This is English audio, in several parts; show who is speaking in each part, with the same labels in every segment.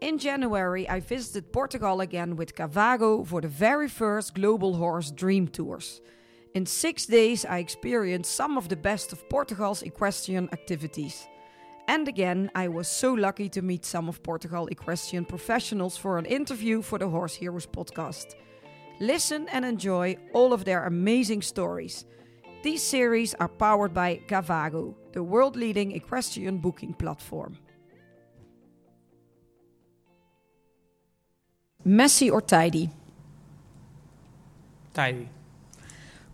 Speaker 1: In January, I visited Portugal again with Cavago for the very first Global Horse Dream Tours. In six days, I experienced some of the best of Portugal's equestrian activities. And again, I was so lucky to meet some of Portugal equestrian professionals for an interview for the Horse Heroes podcast. Listen and enjoy all of their amazing stories. These series are powered by Cavago, the world leading equestrian booking platform. Messy or tidy?
Speaker 2: Tidy.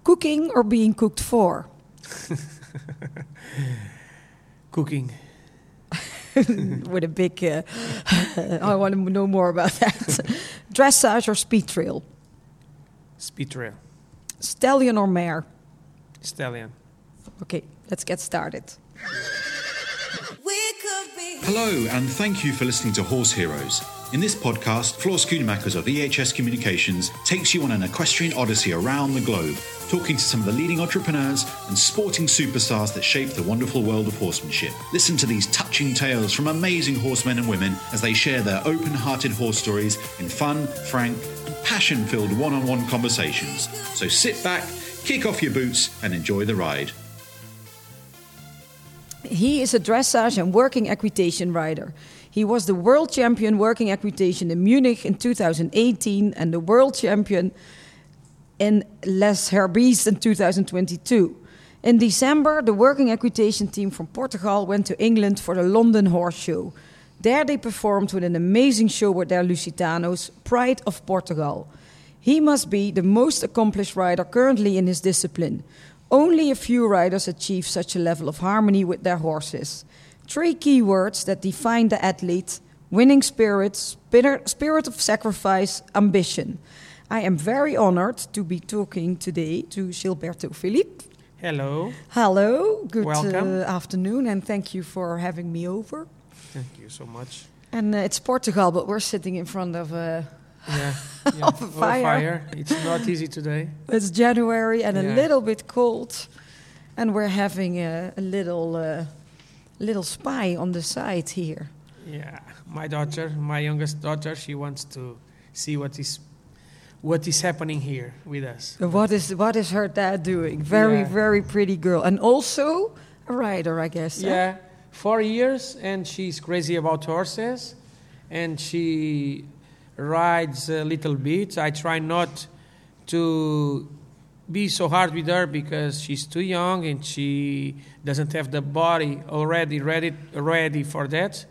Speaker 1: Cooking or being cooked for?
Speaker 2: Cooking.
Speaker 1: With a big. Uh, I want to know more about that. Dressage or speed trail?
Speaker 2: Speed trail.
Speaker 1: Stallion or mare?
Speaker 2: Stallion.
Speaker 1: Okay, let's get started.
Speaker 3: Hello, and thank you for listening to Horse Heroes. In this podcast, Floor Schoonmakers of EHS Communications takes you on an equestrian odyssey around the globe, talking to some of the leading entrepreneurs and sporting superstars that shape the wonderful world of horsemanship. Listen to these touching tales from amazing horsemen and women as they share their open hearted horse stories in fun, frank, and passion filled one on one conversations. So sit back, kick off your boots, and enjoy the ride.
Speaker 1: He is a dressage and working equitation rider. He was the world champion working equitation in Munich in 2018 and the world champion in Les Herbiers in 2022. In December, the working equitation team from Portugal went to England for the London Horse Show. There they performed with an amazing show with their Lusitanos, Pride of Portugal. He must be the most accomplished rider currently in his discipline. Only a few riders achieve such a level of harmony with their horses. Three key words that define the athlete winning spirit, spirit of sacrifice, ambition. I am very honored to be talking today to Gilberto Filipe.
Speaker 2: Hello.
Speaker 1: Hello, good. Uh, afternoon, and thank you for having me over.
Speaker 2: Thank you so much.
Speaker 1: And uh, it's Portugal, but we're sitting in front of a.
Speaker 2: Yeah. yeah.
Speaker 1: Of a
Speaker 2: Or
Speaker 1: fire.
Speaker 2: It's not easy today.
Speaker 1: It's January and a little bit cold, and we're having a, a little, uh, little spy on the side here.
Speaker 2: Yeah. My daughter, my youngest daughter, she wants to see what is what is happening here with us.
Speaker 1: What is what is her dad doing? Very
Speaker 2: Yeah.
Speaker 1: very pretty girl, and also a rider, I guess. huh?
Speaker 2: Yeah, four years, and she's crazy about horses, and she rides a little bit. I try not to be so hard with her because she's too young and she doesn't have the body already ready ready for that.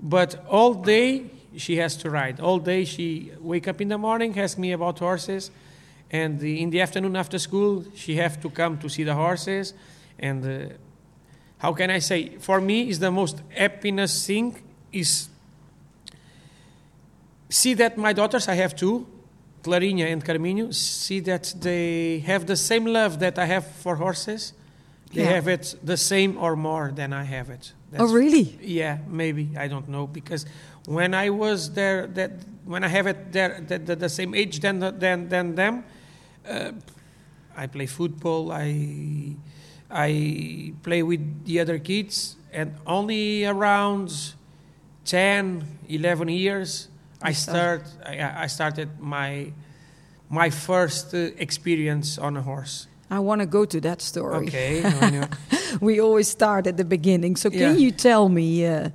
Speaker 2: But all day she has to ride. All day she wake up in the morning, ask me about horses, and in the afternoon after school she have to come to see the horses, and. Uh, how can I say? For me, is the most happiness thing is see that my daughters, I have two, Clarinha and Carminho, see that they have the same love that I have for horses. They
Speaker 1: Yeah.
Speaker 2: have it the same or more than I have it.
Speaker 1: Oh really?
Speaker 2: Yeah, maybe I don't know because when I was there, that when I have it there, the, the, the same age than than than them, uh, I play football. I I play with the other kids, and only around 10, 11 years, I start. I, I started my my first uh, experience on a horse.
Speaker 1: I want to go to that story.
Speaker 2: Okay,
Speaker 1: we always start at the beginning. So can
Speaker 2: Yeah.
Speaker 1: you tell me uh,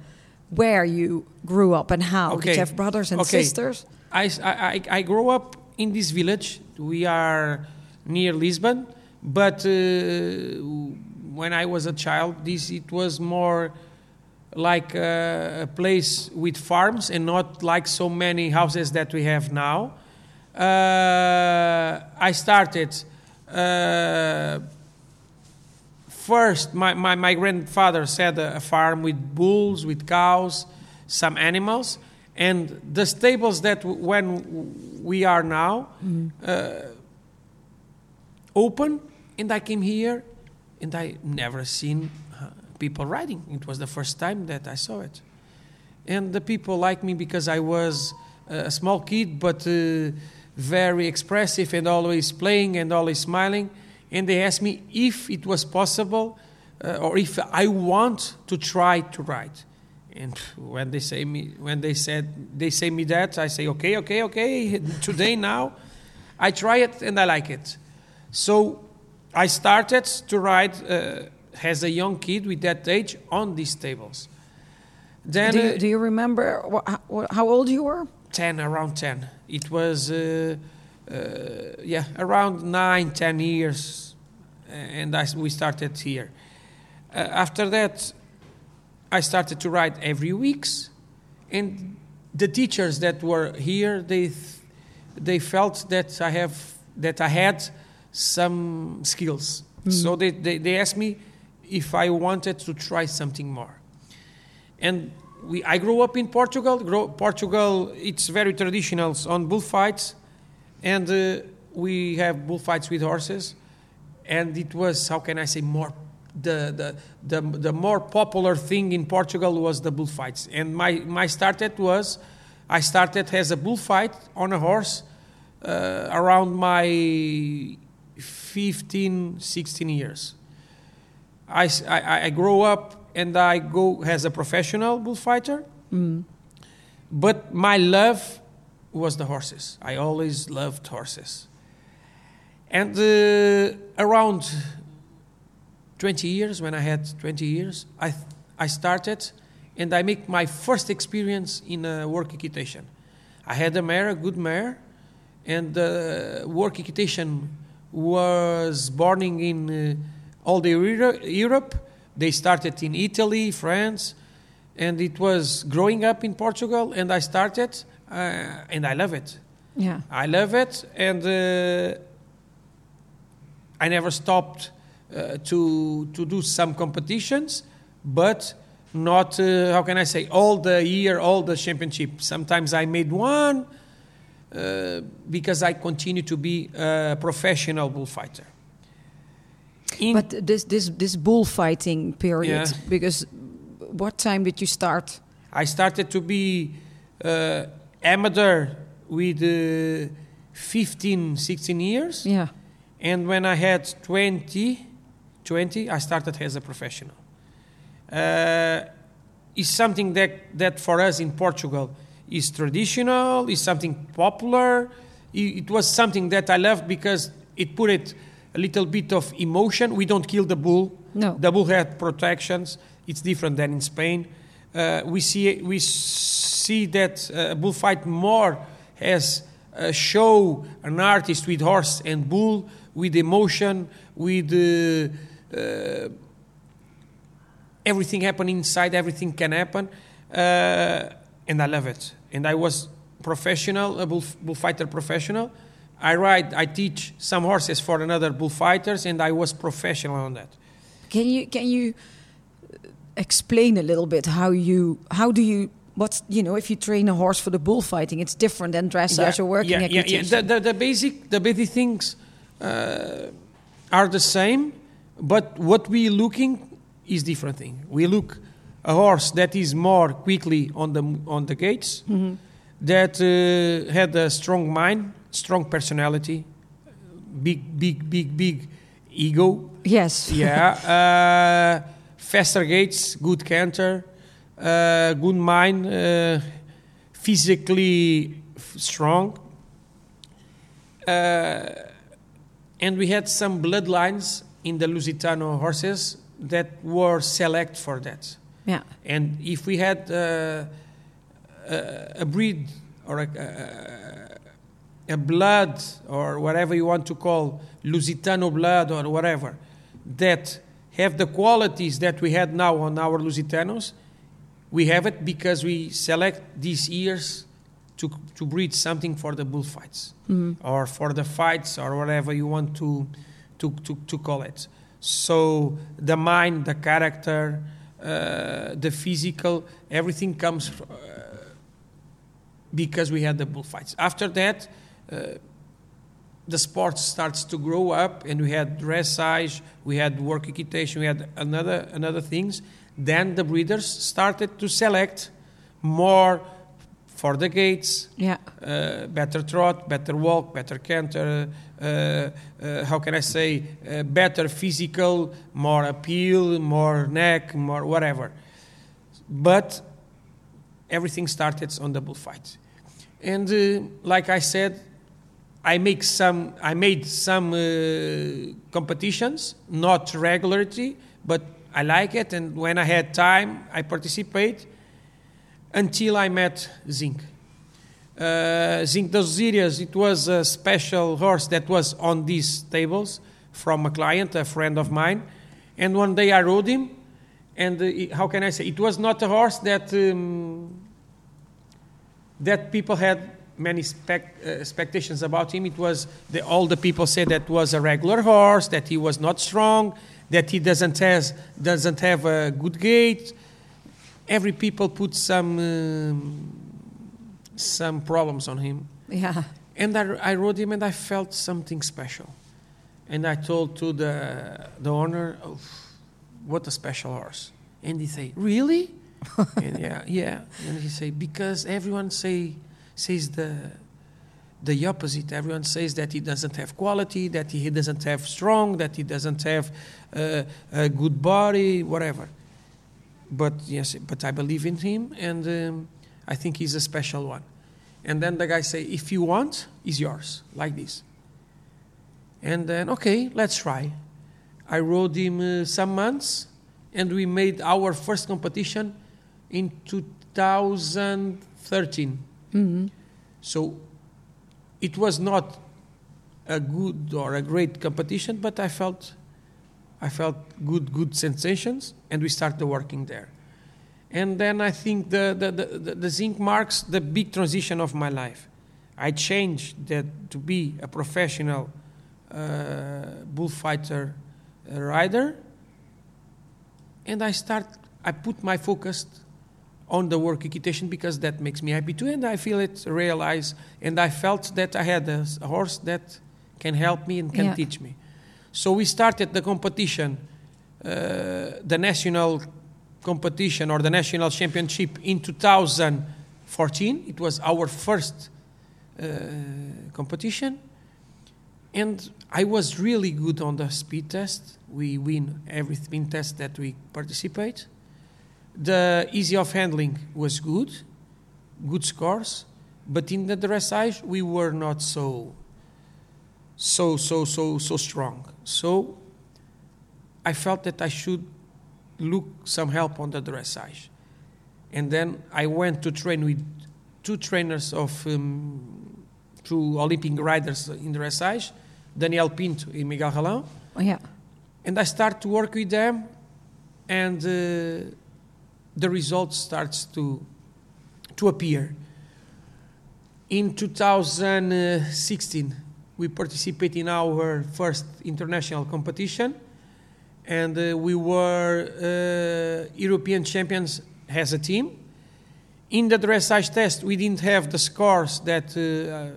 Speaker 1: where you grew up and how? Did you have brothers and
Speaker 2: Okay.
Speaker 1: sisters?
Speaker 2: I, I, I grew up in this village. We are near Lisbon, but uh, when I was a child, this it was more like a, a place with farms and not like so many houses that we have now. Uh, I started uh, first. My, my, my grandfather had a, farm with bulls, with cows, some animals, and the stables that w- when we are now uh, open. And I came here, and I never seen uh, people riding. It was the first time that I saw it, and the people liked me because I was a small kid, but uh, very expressive and always playing and always smiling. And they asked me if it was possible uh, or if I want to try to ride. And when they say me, when they said they say me that, I say okay, okay, okay. Today now, I try it and I like it. So I started to ride uh, as a young kid with that age on these tables. Then
Speaker 1: do, you,
Speaker 2: uh,
Speaker 1: do you remember wha- how, old you were?
Speaker 2: 10 around 10 it was uh, uh, yeah around 9 10 years and I, we started here uh, after that i started to write every weeks and the teachers that were here they th- they felt that i have that i had some skills so they, they, they asked me if i wanted to try something more and we, I grew up in Portugal. Grow, Portugal, it's very traditional on bullfights, and uh, we have bullfights with horses, and it was how can I say more. The, the, the, the more popular thing in Portugal was the bullfights. And my, my started was, I started as a bullfight on a horse uh, around my 15, 16 years. I, I, I- grow up and I go as a professional bullfighter. But my love was the horses. I always loved horses. And uh, around 20 years, when I had 20 years, I, I started and I make my first experience in uh, work equitation. I had a mare, a good mare, and uh, work equitation was born in uh, all the Euro- Europe. They started in Italy, France, and it was growing up in Portugal. And I started, uh, and I love it.
Speaker 1: Yeah.
Speaker 2: I love it, and uh, I never stopped uh, to to do some competitions, but not uh, how can I say all the year, all the championship. Sometimes I made one uh, because I continue to be a professional bullfighter. In-
Speaker 1: But this this this bullfighting period,
Speaker 2: Yeah.
Speaker 1: because what time did you start?
Speaker 2: I started to be uh, amateur with uh, 15, 16 years.
Speaker 1: Yeah.
Speaker 2: And when I had 20, 20 I started as a professional. Uh, it's something that, that for us in Portugal is traditional, is something popular. It, it was something that I loved because it put it a little bit of emotion. We don't kill the bull.
Speaker 1: No.
Speaker 2: The bull had protections. It's different than in Spain. Uh, we see we see that uh, bullfight more as a show, an artist with horse and bull, with emotion, with uh, uh, everything happen inside. Everything can happen, uh, and I love it. And I was professional, a bull, bullfighter professional. I ride, I teach some horses for another bullfighters, and I was professional on that.
Speaker 1: Can you can you explain a little bit how you how do you what's you know if you train a horse for the bullfighting, it's different than dressage or working
Speaker 2: yeah, yeah, yeah. The, the, the basic the basic things uh, are the same, but what we looking is different thing. We look a horse that is more quickly on the on the gaits,
Speaker 1: Mm-hmm.
Speaker 2: that uh, had a strong mind, strong personality, big big big big ego.
Speaker 1: Yes.
Speaker 2: Yeah, uh, faster gaits, good canter, uh, good mind, uh, physically strong. Uh, and we had some bloodlines in the Lusitano horses that were select for that.
Speaker 1: Yeah.
Speaker 2: And if we had uh, a, a breed or a, a, blood or whatever you want to call Lusitano blood or whatever that have the qualities that we had now on our Lusitanos, we have it because we select these years to, to breed something for the bullfights or for the fights or whatever you want to, to, to, to call it. So the mind, the character, uh, the physical, everything comes uh, because we had the bullfights. After that, the sport starts to grow up, and we had dressage, we had work equitation, we had another another things. Then the breeders started to select more for the gaits,
Speaker 1: Yeah.
Speaker 2: uh, better trot, better walk, better canter. Uh, uh, how can I say? Uh, better physical, more appeal, more neck, more whatever. But everything started on the bullfight. And uh, like I said, I make some. I made some uh, competitions, not regularly, but I like it. And when I had time, I participate. Until I met Zinc. Uh, Zinc dos it was a special horse that was on these tables from a client, a friend of mine. And one day I rode him, and uh, how can I say? It was not a horse that um, that people had many spec, uh, expectations about him. It was the, all the people said that was a regular horse, that he was not strong, that he doesn't has doesn't have a good gait. Every people put some um, some problems on him.
Speaker 1: Yeah.
Speaker 2: And I, I rode him, and I felt something special. And I told to the the owner, oh, "What a special horse!" And he say, "Really?" and yeah, yeah. And he say, "Because everyone say says the the opposite. Everyone says that he doesn't have quality, that he doesn't have strong, that he doesn't have uh, a good body, whatever. But yes, but I believe in him, and um, I think he's a special one. And then the guy say, if you want, it's yours, like this. And then okay, let's try. I rode him uh, some months, and we made our first competition in 2013. So it was not a good or a great competition, but I felt I felt good good sensations, and we started working there. And then I think the the, the, the, the zinc marks the big transition of my life. I changed that to be a professional uh, bullfighter uh, rider, and I start I put my focus on the work equitation because that makes me happy too, and I feel it, realize, and I felt that I had a, a horse that can help me and can
Speaker 1: Yeah.
Speaker 2: teach me. So we started the competition, uh, the national competition or the national championship in 2014. It was our first uh, competition, and I was really good on the speed test. We win every speed test that we participate. The easy of handling was good, good scores, but in the dressage we were not so, so, so, so, so strong. So I felt that I should look some help on the dressage, and then I went to train with two trainers of um, two Olympic riders in the dressage, Daniel Pinto and Miguel Ralão
Speaker 1: Oh, yeah.
Speaker 2: and I start to work with them, and uh, the results starts to to appear. In 2016, we participate in our first international competition, and uh, we were uh, European champions as a team. In the dressage test, we didn't have the scores that uh,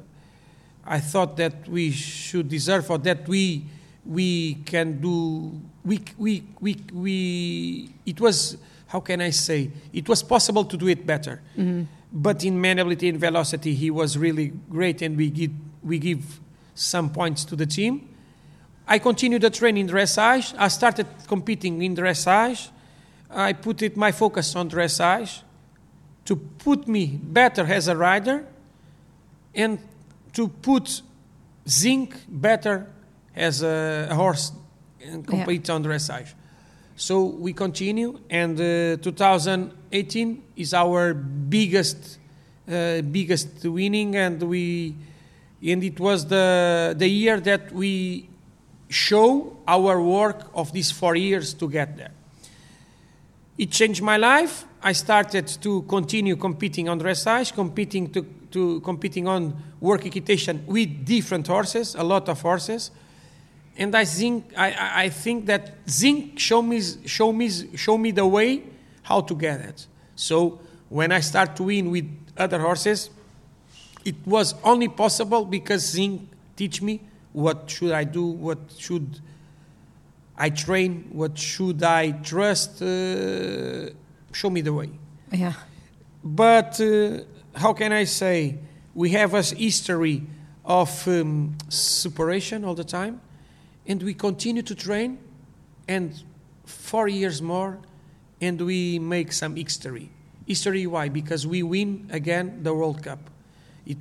Speaker 2: I thought that we should deserve or that we we can do we we we we it was how can I say? It was possible to do it better. Mm-hmm. But in manability and velocity he was really great and we give we give some points to the team. I continued the training in dressage. I started competing in dressage. I put it my focus on dressage to put me better as a rider and to put zinc better as a, a horse and compete on dressage. So we continue, and uh, 2018 is our biggest, uh, biggest winning, and we, and it was the the year that we show our work of these four years to get there. It changed my life. I started to continue competing on dressage, competing to, to competing on work equitation with different horses, a lot of horses, and I think I, I- think that zinc show me show me show me the way how to get it. So when I start to win with other horses, it was only possible because zinc teach me what should I do, what should I train, what should I trust, uh, show me the way.
Speaker 1: Yeah.
Speaker 2: But uh, how can I say? We have a history of um, separation all the time, and we continue to train, and four years more, and we make some history. history. Why? Because we win again the World Cup. It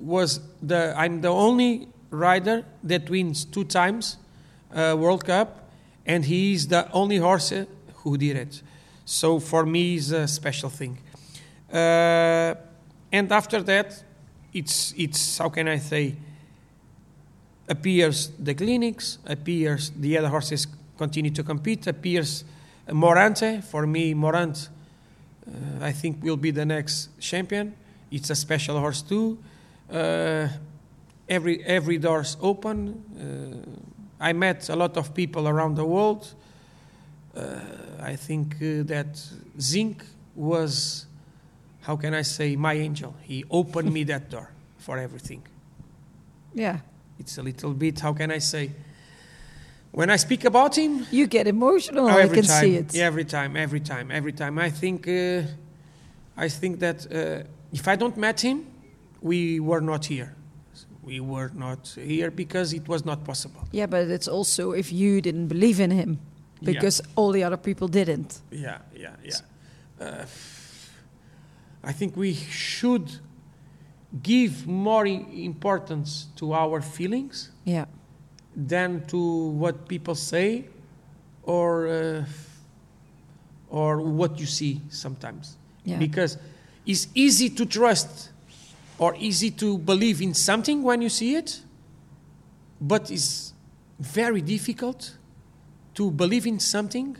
Speaker 2: was the I'm the only rider that wins two times uh, World Cup, and he is the only horse who did it. So for me, it's a special thing. Uh, and after that, it's it's how can I say? Appears the clinics, appears the other horses continue to compete, appears Morante. For me, Morant, uh, I think will be the next champion. It's a special horse too. Uh, every every door's open. Uh, I met a lot of people around the world. Uh, I think uh, that Zinc was, how can I say, my angel. He opened me that door for everything.
Speaker 1: Yeah.
Speaker 2: It's a little bit, how can I say, when I speak about him,
Speaker 1: You get emotional. I can
Speaker 2: time.
Speaker 1: see it.
Speaker 2: Yeah, every time, every time, every time. I think, uh, I think that uh, if I don't met him, we were not here. We were not here because it was not possible.
Speaker 1: Yeah, but it's also if you didn't believe in him
Speaker 2: Yeah.
Speaker 1: because all the other people didn't.
Speaker 2: Yeah, yeah, yeah. Uh, I think we should give more importance to our feelings
Speaker 1: Yeah.
Speaker 2: than to what people say or uh, or what you see sometimes
Speaker 1: Yeah.
Speaker 2: because it's easy to trust or easy to believe in something when you see it but it's very difficult to believe in something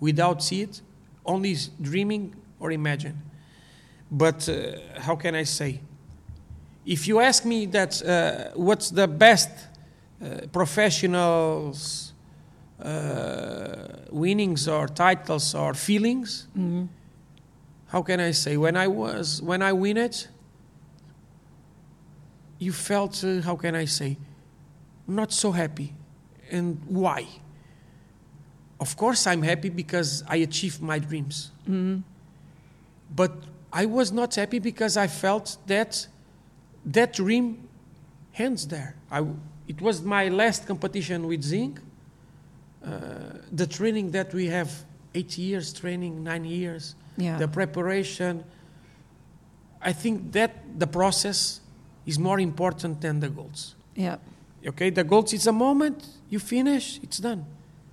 Speaker 2: without see it only dreaming or imagine but uh, how can i say if you ask me that uh, what's the best uh, professionals uh, winnings or titles or feelings
Speaker 1: Mhm.
Speaker 2: how can i say? When i was when i win it you felt uh, how can i say? Not so happy. And why? Of course i'm happy because i achieved my dreams.
Speaker 1: Mhm.
Speaker 2: but i was not happy because i felt that that dream ends there I, it was my last competition with zinc uh, the training that we have eight years training nine years
Speaker 1: Yeah.
Speaker 2: the preparation i think that the process is more important than the goals
Speaker 1: yeah.
Speaker 2: okay the goals is a moment you finish it's done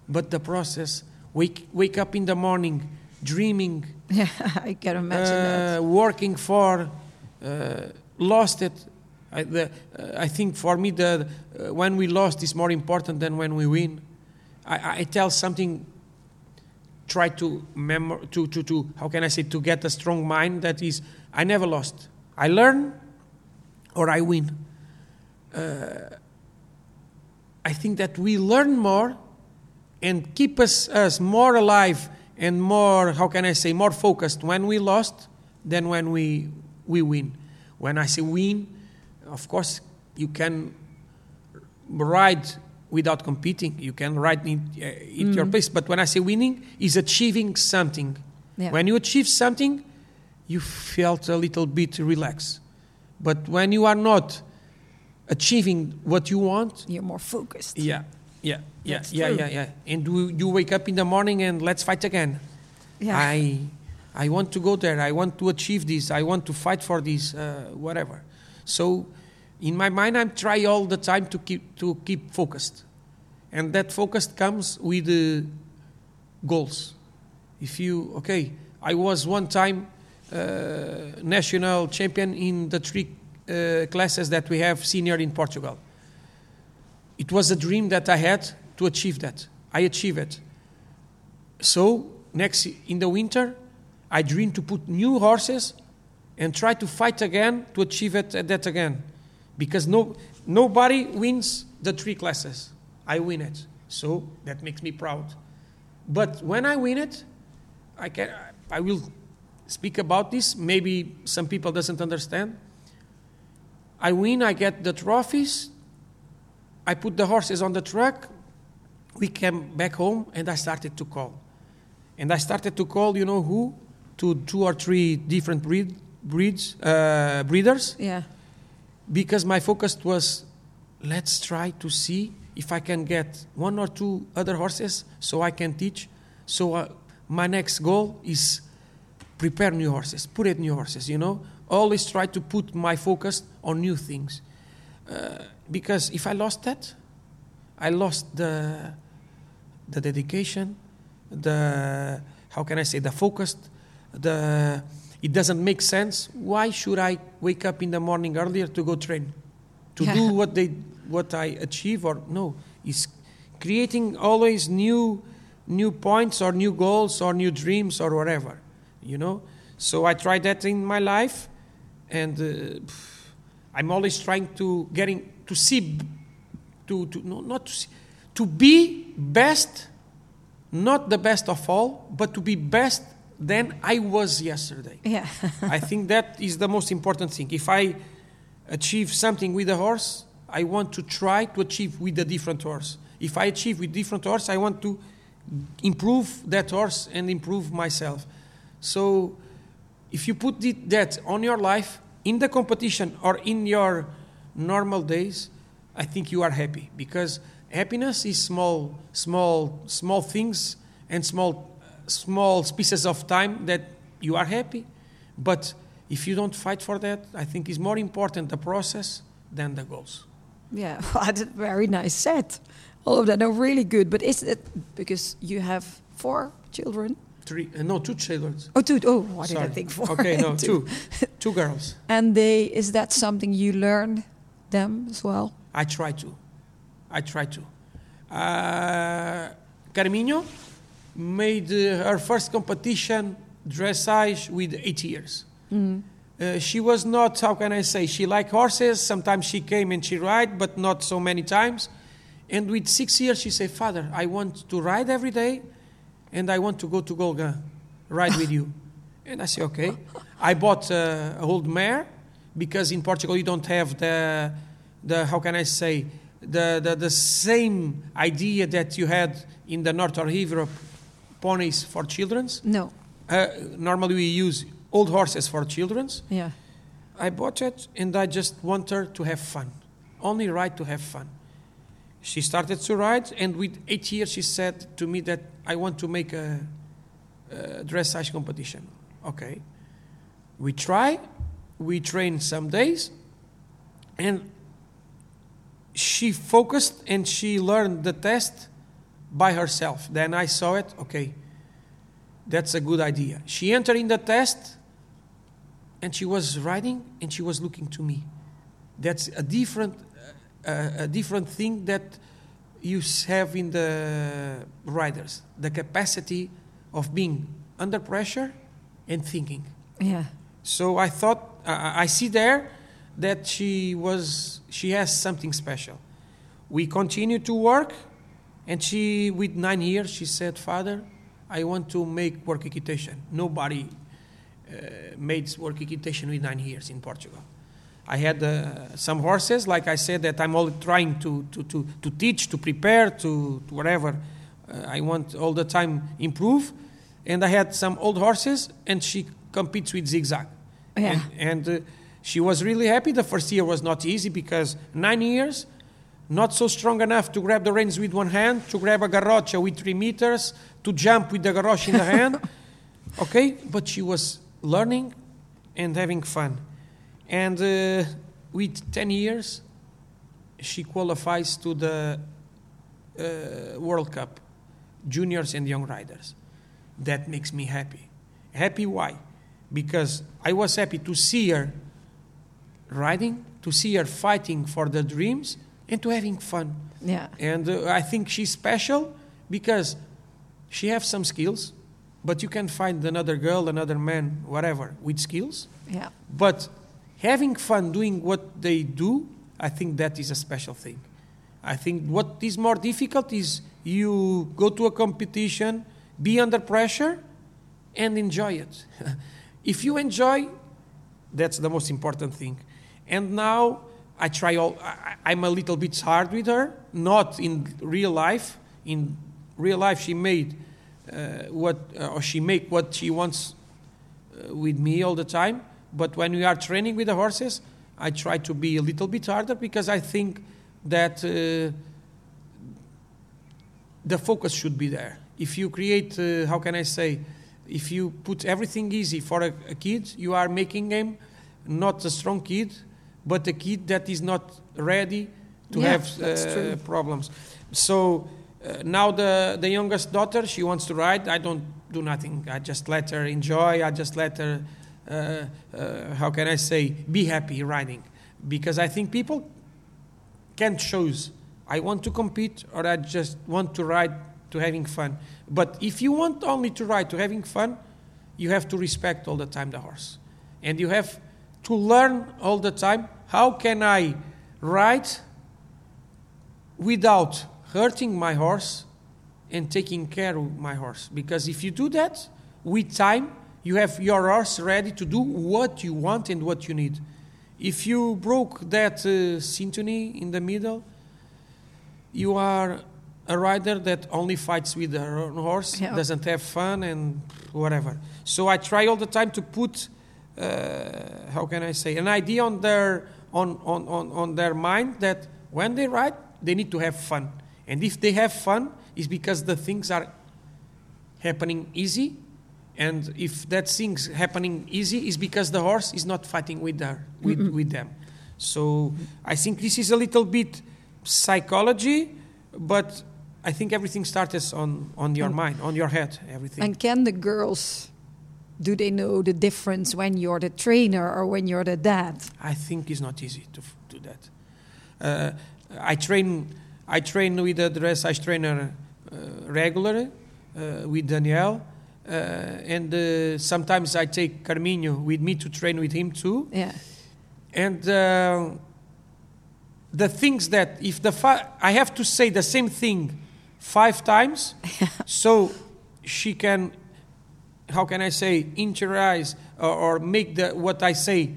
Speaker 2: but the process wake wake up in the morning dreaming
Speaker 1: Yeah, I can imagine that.
Speaker 2: uh, working for uh, lost it. I, the, uh, I think for me the uh, when we lost is more important than when we win. I, I tell something try to memor to, to, to how can I say to get a strong mind that is I never lost. I learn or I win. Uh, I think that we learn more and keep us, us more alive and more, how can I say, more focused when we lost than when we, we win. When I say win, of course, you can ride without competing. You can ride in, uh, at your pace. But when I say winning, is achieving something.
Speaker 1: Yeah.
Speaker 2: When you achieve something, you felt a little bit relaxed. But when you are not achieving what you want,
Speaker 1: You're more focused.
Speaker 2: yeah, yeah, yeah,
Speaker 1: That's
Speaker 2: yeah,
Speaker 1: true.
Speaker 2: yeah, yeah. And you wake up in the morning and let's fight again.
Speaker 1: Yeah.
Speaker 2: I, I want to go there. I want to achieve this. I want to fight for this. Uh, whatever. So, in my mind, I'm try all the time to keep to keep focused, and that focus comes with the goals. If you okay, I was one time uh, national champion in the three uh, classes that we have senior in Portugal. It was a dream that I had to achieve that. I achieved it. So next in the winter, I dream to put new horses and try to fight again to achieve it uh, that again, because no nobody wins the three classes. I win it, so that makes me proud. But when I win it, I can I will speak about this. Maybe some people doesn't understand. I win, I get the trophies. I put the horses on the truck. We came back home, and I started to call. And I started to call, you know who, to two or three different breed, breeds, uh, breeders,
Speaker 1: Yeah.
Speaker 2: because my focus was, let's try to see if I can get one or two other horses, so I can teach. So uh, my next goal is prepare new horses, put it new horses, you know. Always try to put my focus on new things. Uh, because if I lost that, I lost the, the dedication, the, how can I say, the focus, the, it doesn't make sense. Why should I wake up in the morning earlier to go train? To
Speaker 1: Yeah.
Speaker 2: do what they, what I achieve or no. It's creating always new, new points or new goals or new dreams or whatever, you know. So I try that in my life, and uh, I'm always trying to getting to see, to to no, not to see, to be best, not the best of all, but to be best than I was yesterday.
Speaker 1: Yeah.
Speaker 2: I think that is the most important thing. If I achieve something with a horse, I want to try to achieve with a different horse. If I achieve with different horse, I want to improve that horse and improve myself. So, if you put it, that on your life, in the competition or in your normal days, I think you are happy because happiness is small, small, small things and small, small pieces of time that you are happy. But if you don't fight for that, I think it's more important the process than the goals.
Speaker 1: Yeah, that's very nice set. All of that are really good. But is it because you have four children?
Speaker 2: Three, uh, no, two children.
Speaker 1: Oh, two. Oh, what did I think four?
Speaker 2: Okay, no, two, two girls.
Speaker 1: And they is that something you learn them as well?
Speaker 2: I try to. I try to. Uh, Carminho made uh, her first competition dressage with eight years. Uh, she was not, how can I say, she liked horses. Sometimes she came and she ride, but not so many times. And with six years, she said, Father, I want to ride every day and I want to go to Golegã, ride with you. And I said, okay. I bought uh, a old mare because in Portugal you don't have the, the how can I say, the, the, the same idea that you had in the north of Europe, ponies for children's.
Speaker 1: No.
Speaker 2: Uh, normally we use old horses for children's.
Speaker 1: Yeah.
Speaker 2: I bought it and I just want her to have fun. Only ride to have fun. She started to ride, and with eight years, she said to me that I want to make a, a dressage competition. Okay. We try, we train some days, and she focused and she learned the test by herself. Then I saw it, okay, that's a good idea. She entered in the test, and she was riding and she was looking to me. That's a different, uh, a different thing that you have in the riders the capacity of being under pressure and thinking.
Speaker 1: Yeah.
Speaker 2: So I thought, I I see there that she was, she has something special. We continued to work, and she, with nine years, she said, Father, I want to make work equitation. Nobody uh, made work equitation with nine years in Portugal. I had uh, some horses, like I said, that I'm all trying to, to, to, to teach, to prepare, to, to whatever. Uh, I want all the time improve. And I had some old horses, and she competes with zigzag.
Speaker 1: Yeah.
Speaker 2: And, and uh, she was really happy. The first year was not easy because nine years, not so strong enough to grab the reins with one hand, to grab a garrocha with three meters, to jump with the garrocha in the hand. Okay, but she was learning and having fun. And uh, with 10 years, she qualifies to the uh, World Cup, juniors and young riders. That makes me happy. Happy why? Because I was happy to see her riding, to see her fighting for the dreams, and to having fun.
Speaker 1: Yeah.
Speaker 2: And uh, I think she's special because she has some skills, but you can find another girl, another man, whatever, with skills.
Speaker 1: Yeah.
Speaker 2: But having fun doing what they do, I think that is a special thing. I think what is more difficult is you go to a competition, be under pressure, and enjoy it. if you enjoy, that's the most important thing. And now I try all. I, I'm a little bit hard with her, not in real life. In real life, she made uh, what, uh, or she make what she wants uh, with me all the time. But when we are training with the horses, I try to be a little bit harder because I think that uh, the focus should be there. If you create, uh, how can I say, if you put everything easy for a, a kid, you are making him not a strong kid, but a kid that is not ready to
Speaker 1: Yeah,
Speaker 2: have uh, problems. So uh, now the the youngest daughter, she wants to ride. I don't do nothing. I just let her enjoy. I just let her, uh, uh, how can I say, be happy riding, because I think people can choose. I want to compete or I just want to ride to having fun. But if you want only to ride to having fun, you have to respect all the time the horse. And you have to learn all the time how can I ride without hurting my horse and taking care of my horse. Because if you do that, with time, you have your horse ready to do what you want and what you need. If you broke that uh, symphony in the middle, you are a rider that only fights with her own horse,
Speaker 1: Yeah.
Speaker 2: doesn't have fun and whatever. So I try all the time to put, uh, how can I say, an idea on their on, on, on, on their mind that when they ride, they need to have fun. And if they have fun, it's because the things are happening easy. And if that thing's happening easy, is because the horse is not fighting with her, with, with them. So I think this is a little bit psychology, but I think everything starts on, on your
Speaker 1: mm.
Speaker 2: mind, on your head, everything.
Speaker 1: And can the girls, do they know the difference when you're the trainer or when you're the dad?
Speaker 2: I think it's not easy to f- do that. Uh, I train, I train with a dressage trainer uh, regularly uh, with Daniel, uh, and uh, sometimes I take Carminho with me to train with him too.
Speaker 1: Yeah.
Speaker 2: And uh, the things that if the fi- I have to say the same thing five times, so she can, how can I say, interiorize or, or make the what I say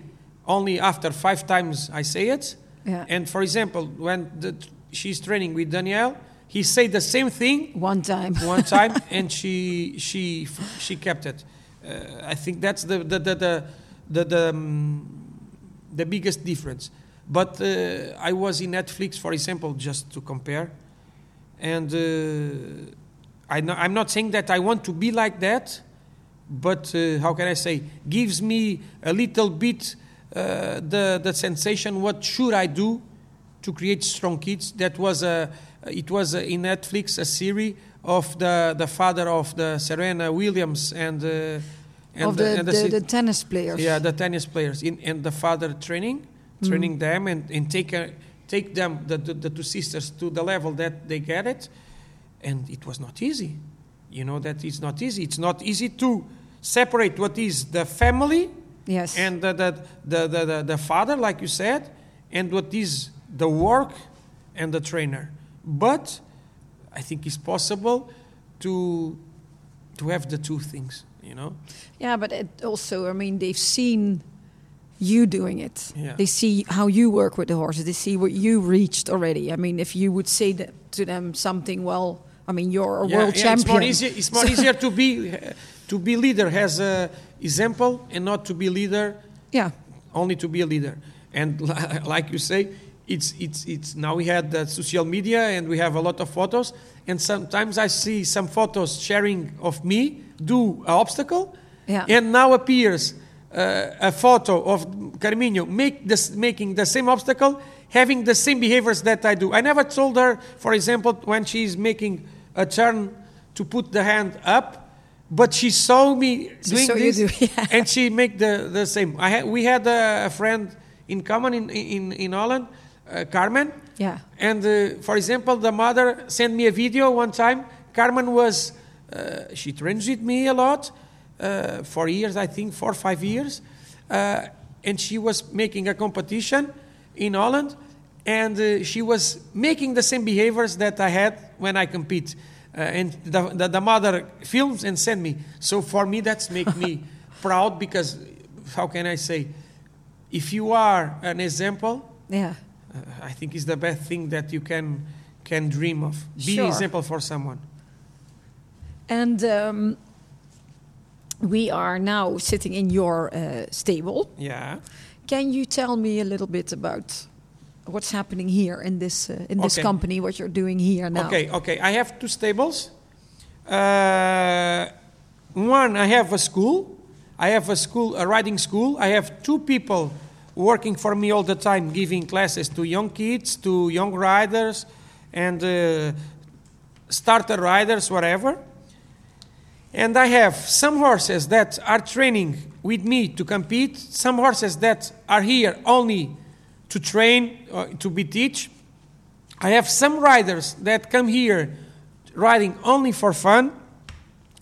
Speaker 2: only after five times I say it.
Speaker 1: Yeah.
Speaker 2: And for example, when the, she's training with Daniel, he said the same thing
Speaker 1: One time.
Speaker 2: one time, and she she she kept it. Uh, I think that's the the the the the, the, um, the biggest difference. But uh, I was in Netflix, for example, just to compare, and uh, I no, I'm not saying that I want to be like that, but uh, how can I say? Gives me a little bit uh, the the sensation. What should I do to create strong kids? That was a it was a, in Netflix a series of the the father of the Serena Williams and. Uh, and
Speaker 1: of the,
Speaker 2: and
Speaker 1: the, the tennis players.
Speaker 2: yeah, the tennis players in, and the father training, training them and, and take a, take them the, the, the two sisters to the level that they get it, and it was not easy. You know that it's not easy. It's not easy to separate what is the family
Speaker 1: Yes.
Speaker 2: and the the, the, the, the the father, like you said, and what is the work and the trainer. But I think it's possible to to have the two things. You know.
Speaker 1: Yeah, but it also, I mean, they've seen you doing it.
Speaker 2: Yeah.
Speaker 1: They see how you work with the horses. They see what you reached already. I mean, if you would say that to them something, well, I mean, you're a world
Speaker 2: yeah,
Speaker 1: champion.
Speaker 2: It's more easier. It's more easier to be uh, to be leader has a example and not to be leader
Speaker 1: Yeah,
Speaker 2: only to be a leader. And like you say, it's it's it's now we had the social media and we have a lot of photos. And sometimes I see some photos sharing of me do an obstacle,
Speaker 1: Yeah.
Speaker 2: and now appears uh, a photo of Carminho make this, making the same obstacle, having the same behaviors that I do. I never told her, for example, when she's making a turn to put the hand up, but she saw me
Speaker 1: She
Speaker 2: doing
Speaker 1: saw
Speaker 2: this,
Speaker 1: do- yeah.
Speaker 2: and she make the, the same. I had, we had a, a friend in common in in in Holland, uh, Carmen.
Speaker 1: yeah.
Speaker 2: And uh, for example, the mother sent me a video one time. Carmen was, uh, she trains with me a lot uh, for years, I think, four or five years. Uh, and she was making a competition in Holland. And uh, she was making the same behaviors that I had when I compete. Uh, and the, the, the mother films and send me. So for me, that's make me proud because, how can I say, if you are an example,
Speaker 1: Yeah.
Speaker 2: uh, I think is the best thing that you can can dream of. Be
Speaker 1: Sure.
Speaker 2: an example for someone.
Speaker 1: And um, we are now sitting in your uh, stable.
Speaker 2: Yeah.
Speaker 1: Can you tell me a little bit about what's happening here in this uh, in this
Speaker 2: Okay.
Speaker 1: company? What you're doing here now?
Speaker 2: Okay. Okay. I have two stables. Uh, one, I have a school. I have a school, a riding school. I have two people working for me all the time, giving classes to young kids, to young riders, and uh, starter riders, whatever. And I have some horses that are training with me to compete, some horses that are here only to train, uh, to be teach. I have some riders that come here riding only for fun,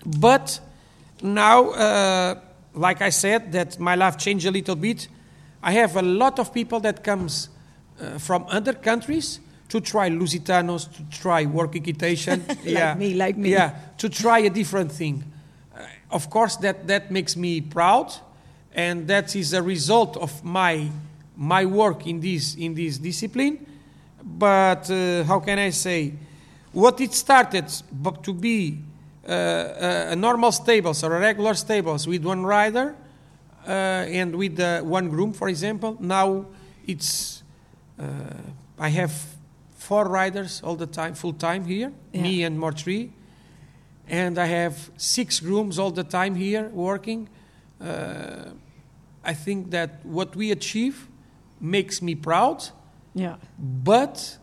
Speaker 2: but now, uh, like I said, that my life changed a little bit. I have a lot of people that comes uh, from other countries to try Lusitanos, to try work equitation.
Speaker 1: like yeah. me, like me.
Speaker 2: Yeah, to try a different thing. Uh, of course, that, that makes me proud, and that is a result of my, my work in this, in this discipline. But uh, how can I say? What it started to be uh, uh, a normal stables or a regular stables with one rider uh, and with uh, one groom, for example, now it's uh, I have four riders all the time, full time here, yeah. me and more three, and I have six grooms all the time here working. Uh, I think that what we achieve makes me proud.
Speaker 1: Yeah.
Speaker 2: But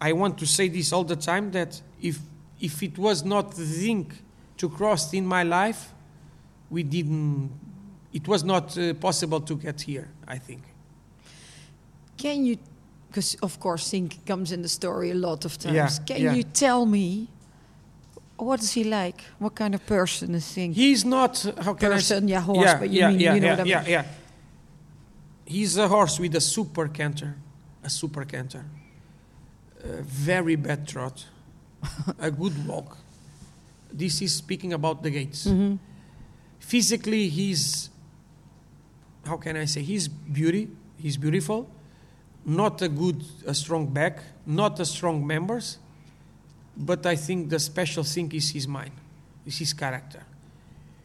Speaker 2: I want to say this all the time that if if it was not the thing to cross in my life, we didn't. It was not uh, possible to get here. I think.
Speaker 1: Can you because of course Zink comes in the story a lot of times.
Speaker 2: Yeah,
Speaker 1: Can
Speaker 2: yeah.
Speaker 1: you tell me what is he like? What kind of person is Zink?
Speaker 2: He's not how can
Speaker 1: person,
Speaker 2: I say?
Speaker 1: yeah, horse,
Speaker 2: yeah,
Speaker 1: but you
Speaker 2: yeah,
Speaker 1: mean
Speaker 2: yeah,
Speaker 1: you know
Speaker 2: yeah,
Speaker 1: what I
Speaker 2: yeah,
Speaker 1: mean.
Speaker 2: yeah. He's a horse with a super canter, a super canter, a very bad trot, a good walk. This is speaking about the gaits.
Speaker 1: Mhm.
Speaker 2: Physically, he's how can I say? He's beauty. He's beautiful not a good, a strong back, not a strong members, but I think the special thing is his mind, is his character.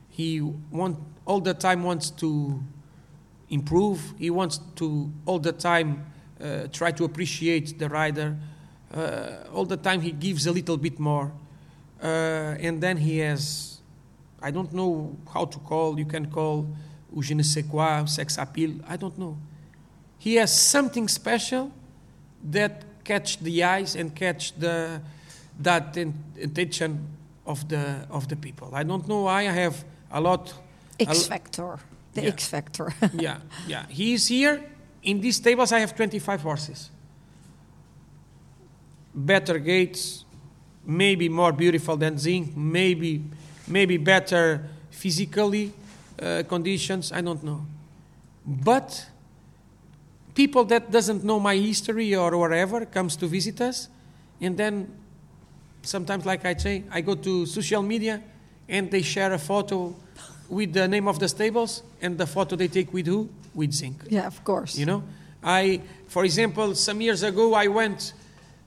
Speaker 2: He want all the time wants to improve. He wants to all the time uh, try to appreciate the rider. Uh, all the time he gives a little bit more, uh, and then he has, I don't know how to call. You can call o je ne sais quoi, sex appeal. I don't know he has something special that catch the eyes and catch the that attention of the of the people. I don't know why I have a lot.
Speaker 1: X factor, the
Speaker 2: Yeah.
Speaker 1: X factor.
Speaker 2: yeah, yeah. He is here in these tables. I have 25 horses. Better gaits, maybe more beautiful than Zinc, maybe maybe better physically uh, conditions. I don't know, but people that doesn't know my history or whatever comes to visit us and then sometimes like i say i go to social media and they share a photo with the name of the stables and the photo they take with who? With zinc.
Speaker 1: Yeah, of course.
Speaker 2: you know? I for example some years ago i went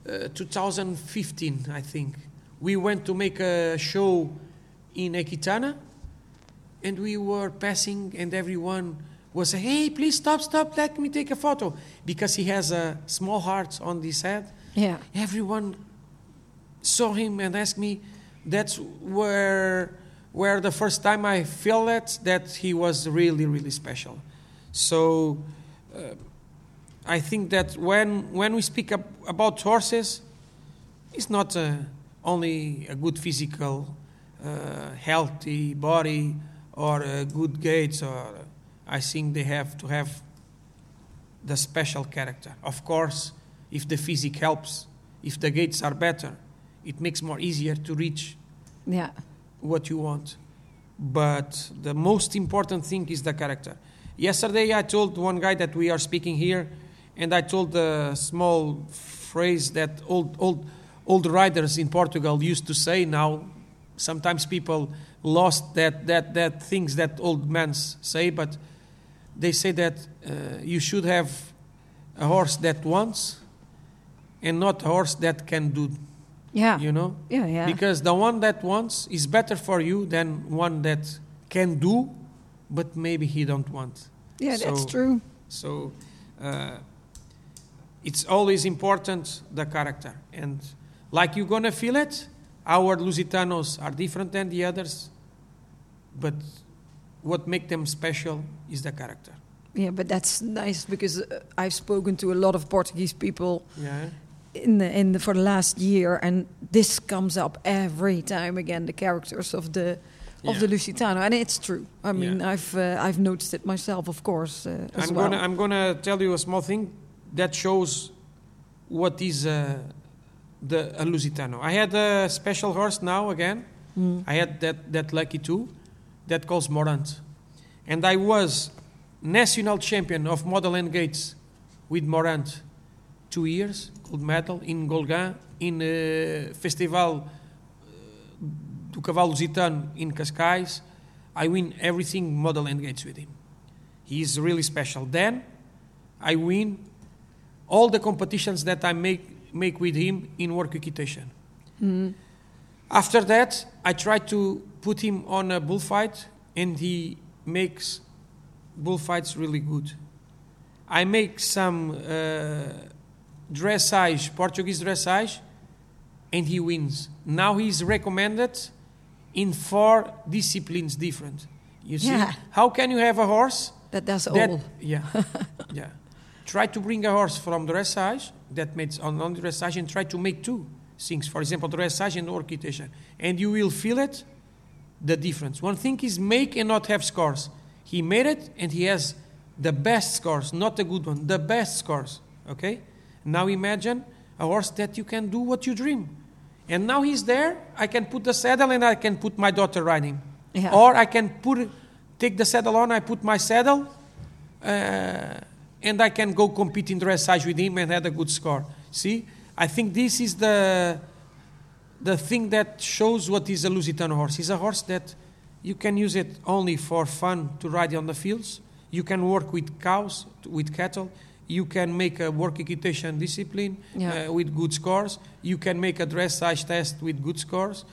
Speaker 2: uh, 2015 i think. We went to make a show in equitana and we were passing and everyone was saying hey please stop stop let me take a photo. Because he has a small heart on his head.
Speaker 1: Yeah.
Speaker 2: everyone saw him and asked me that's where where the first time i felt that that he was really really special so uh, i think that when when we speak ab- about horses it's not uh, only a good physical uh, healthy body or uh, good gaits or i think they have to have the special character. Of course, if the physique helps, if the gaits are better, it makes more easier to reach
Speaker 1: Yeah.
Speaker 2: What you want. But the most important thing is the character. Yesterday, I told one guy that we are speaking here, and I told a small phrase that old, old, old riders in Portugal used to say. Now, sometimes people lost that, that, that things that old men say, but they say that uh, you should have a horse that wants and not a horse that can do,
Speaker 1: Yeah.
Speaker 2: you know?
Speaker 1: yeah, yeah.
Speaker 2: Because the one that wants is better for you than one that can do, but maybe he don't want.
Speaker 1: yeah, that's true.
Speaker 2: So uh, it's always important the character, and like you're gonna feel it. Our Lusitanos are different than the others. but what make them special is the character.
Speaker 1: Yeah, but that's nice because uh, I've spoken to a lot of Portuguese people
Speaker 2: Yeah.
Speaker 1: In the, in the, for the last year, and this comes up every time again. The characters of the of
Speaker 2: Yeah.
Speaker 1: the Lusitano, and it's true. I mean,
Speaker 2: Yeah.
Speaker 1: I've uh, I've noticed it myself, of course, uh,
Speaker 2: I'm
Speaker 1: well.
Speaker 2: gonna I'm gonna tell you a small thing that shows what is uh, the a Lusitano. I had a special horse now again.
Speaker 1: Mm.
Speaker 2: I had that that lucky too, that calls Morant, and I was national champion of Model N Gaits with Morant, two years gold medal in Golegã in uh, Festival uh, do Cavalo Lusitano in Cascais. I win everything Model N Gaits with him. He is really special. Then I win all the competitions that I make make with him in work equitation.
Speaker 1: Mm.
Speaker 2: After that, I try to put him on a bullfight, and he makes bullfights really good. I make some uh, dressage, Portuguese dressage, and he wins. Now he's recommended in four disciplines different. You see,
Speaker 1: Yeah.
Speaker 2: how can you have a horse
Speaker 1: That does
Speaker 2: that,
Speaker 1: all.
Speaker 2: yeah, yeah. Try to bring a horse from dressage that makes on, on dressage and try to make two things. For example, dressage and equitation, and you will feel it, the difference. One thing is make and not have scores. He made it, and he has the best scores, not the good one, the best scores. Okay. Now imagine a horse that you can do what you dream, and now he's there. I can put the saddle and I can put my daughter riding.
Speaker 1: Yeah.
Speaker 2: Or I can put, take the saddle on, I put my saddle, uh, and I can go compete in dressage with him and have a good score. See, I think this is the the thing that shows what is a Lusitano horse. It's a horse that you can use it only for fun to ride on the fields. You can work with cows, with cattle. You can make a work equitation discipline
Speaker 1: Yeah.
Speaker 2: uh, with good scores. You can make a dressage test with good scores.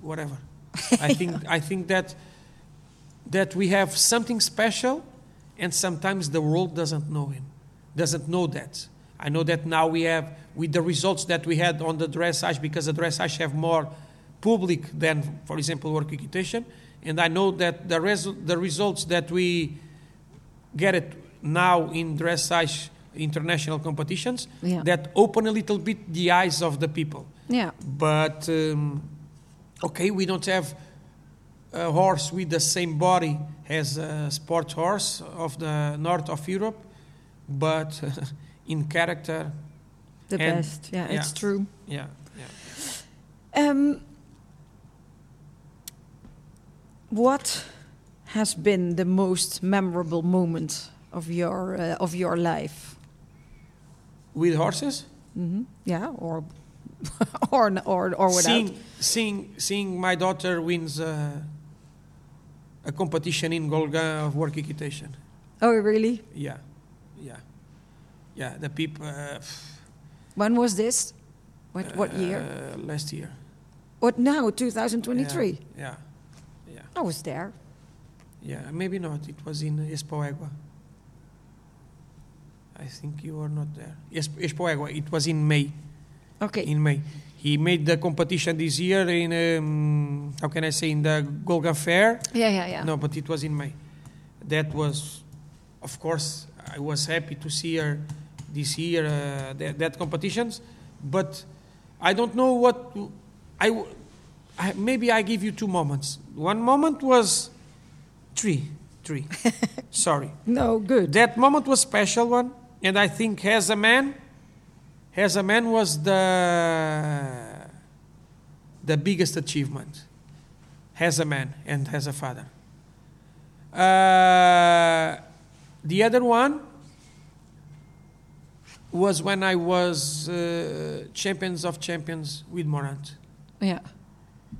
Speaker 2: Whatever. I think I think that that we have something special, and sometimes the world doesn't know him, doesn't know that. I know that now we have with the results that we had on the dressage because the dressage have more public than, for example, work equitation, and I know that the res- the results that we get it now in dressage international competitions
Speaker 1: Yeah.
Speaker 2: that open a little bit the eyes of the people.
Speaker 1: Yeah.
Speaker 2: But um, okay, we don't have a horse with the same body as a sport horse of the north of Europe, but in character,
Speaker 1: The
Speaker 2: And-
Speaker 1: best. Yeah,
Speaker 2: yeah.
Speaker 1: it's true.
Speaker 2: yeah, yeah.
Speaker 1: Um, what has been the most memorable moment of your uh, of your life?
Speaker 2: With horses,
Speaker 1: hmm Yeah, or or or or without.
Speaker 2: seeing, seeing, seeing my daughter wins uh, a competition in Golegã of work equitation.
Speaker 1: Oh, really?
Speaker 2: Yeah, yeah, yeah. The people. Uh,
Speaker 1: When was this? What what year?
Speaker 2: Uh, last year.
Speaker 1: What now? 2023.
Speaker 2: Yeah, yeah, yeah.
Speaker 1: I was there.
Speaker 2: Yeah, maybe not. It was in Expoégua. I think you were not there. Yes, Expoégua. It was in May.
Speaker 1: Okay.
Speaker 2: In May, he made the competition this year in um, how can I say in the Golegã Fair.
Speaker 1: yeah, yeah, yeah.
Speaker 2: No, but it was in May. That was, of course, I was happy to see her this year uh, that, that competitions, but I don't know what I, w- I- maybe I give you two moments. One moment was three, three. Sorry.
Speaker 1: No, good.
Speaker 2: That moment was special one, and I think as a man, as a man was the the biggest achievement. As a man and as a father. Uh, the other one was when I was uh, champions of champions with Morant.
Speaker 1: Yeah.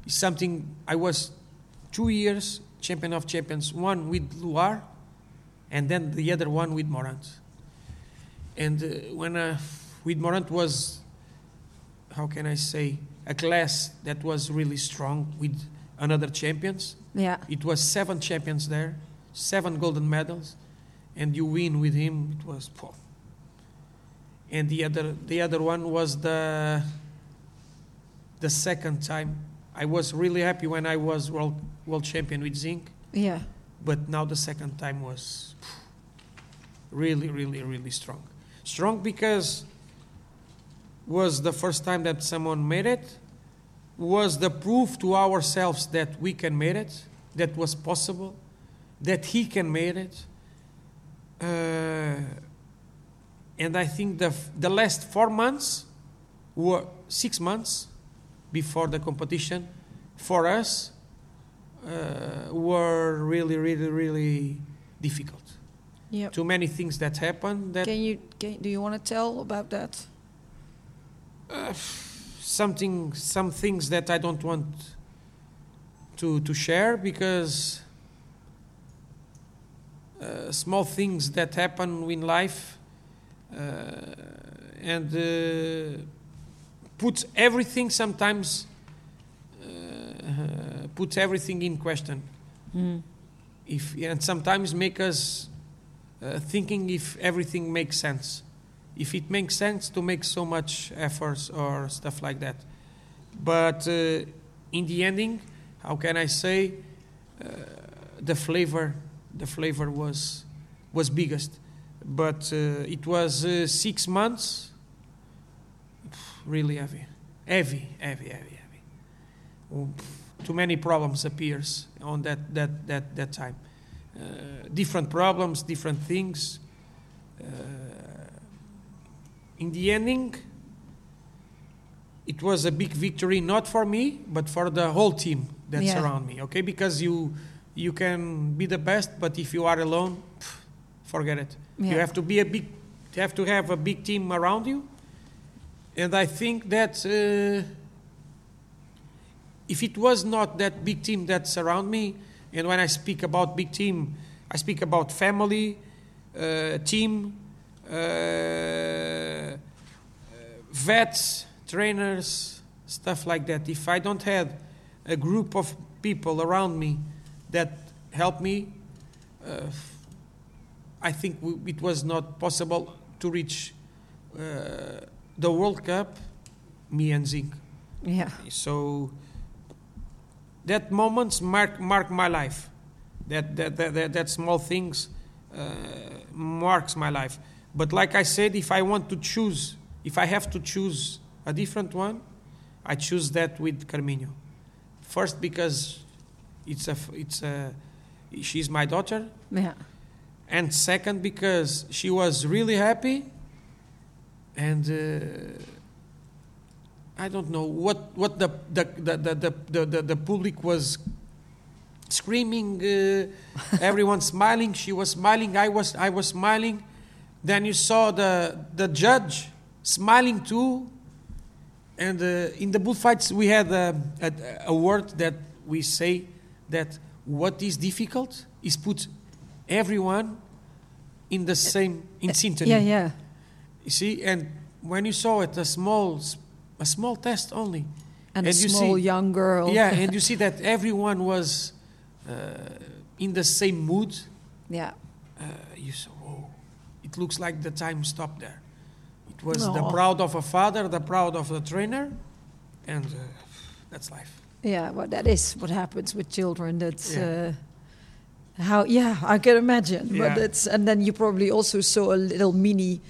Speaker 2: Something I was two years champion of champions, one with Loire, and then the other one with Morant. And uh, when uh, with Morant was, how can I say, a class that was really strong with another champions.
Speaker 1: Yeah.
Speaker 2: It was seven champions there, seven golden medals, and you win with him. It was, phew. and the other the other one was the the second time I was really happy when I was world world champion with zinc,
Speaker 1: Yeah.
Speaker 2: but now the second time was really, really, really strong. Strong because was the first time that someone made it, was the proof to ourselves that we can make it, that was possible, that he can make it. Uh, and I think the, the last four months were six months before the competition for us uh, were really, really, really difficult.
Speaker 1: Yep.
Speaker 2: Too many things that happen. that
Speaker 1: Can you can, do you want to tell about that?
Speaker 2: something some things that I don't want to to share because uh, small things that happen in life uh, and uh, puts everything sometimes uh, puts everything in question
Speaker 1: Mm.
Speaker 2: if and sometimes make us uh, thinking if everything makes sense. If it makes sense to make so much efforts or stuff like that. But uh, in the ending how can i say uh, the flavor the flavor was was biggest. But uh, it was uh, six months. Really heavy. Heavy heavy heavy heavy. Too many problems appears on that that that that time uh, different problems different things. Uh, in the ending it was a big victory not for me but for the whole team that
Speaker 1: Yeah.
Speaker 2: surround me okay? Because you you can be the best but if you are alone pff, forget it. You have to be a big you have to have a big team around you. And i think that uh, if it was not that big team that surround me and when i speak about big team i speak about family uh, team uh, vets trainers stuff like that if i don't have a group of people around me that help me uh, i think w- it was not possible to reach uh, the world cup me and zinc
Speaker 1: Yeah.
Speaker 2: so that moments mark mark my life. That that that, that, that small things uh, marks my life. But like I said, if I want to choose, if I have to choose a different one, I choose that with Carminho. First because it's a it's a she's my daughter,
Speaker 1: Yeah.
Speaker 2: and second because she was really happy and uh, I don't know what what the the the the the, the, the, the public was screaming uh, everyone smiling she was smiling I was I was smiling. Then you saw the the judge smiling too. And uh, in the bullfights we had a, a, a word that we say that what is difficult is put everyone in the same in syntony
Speaker 1: Yeah, yeah.
Speaker 2: you see, and when you saw it, a small, a small test only.
Speaker 1: And, a
Speaker 2: And you
Speaker 1: small
Speaker 2: see-
Speaker 1: young girl.
Speaker 2: Yeah, and you see that everyone was uh, in the same mood.
Speaker 1: yeah.
Speaker 2: Uh, you saw, whoa, it looks like the time stopped there. It was the proud of a father, the proud of the trainer, and uh, that's life.
Speaker 1: Yeah, well, that is what happens with children. That's
Speaker 2: Yeah.
Speaker 1: uh, how. Yeah, I can imagine.
Speaker 2: Yeah.
Speaker 1: But it's and then you probably also saw a little mini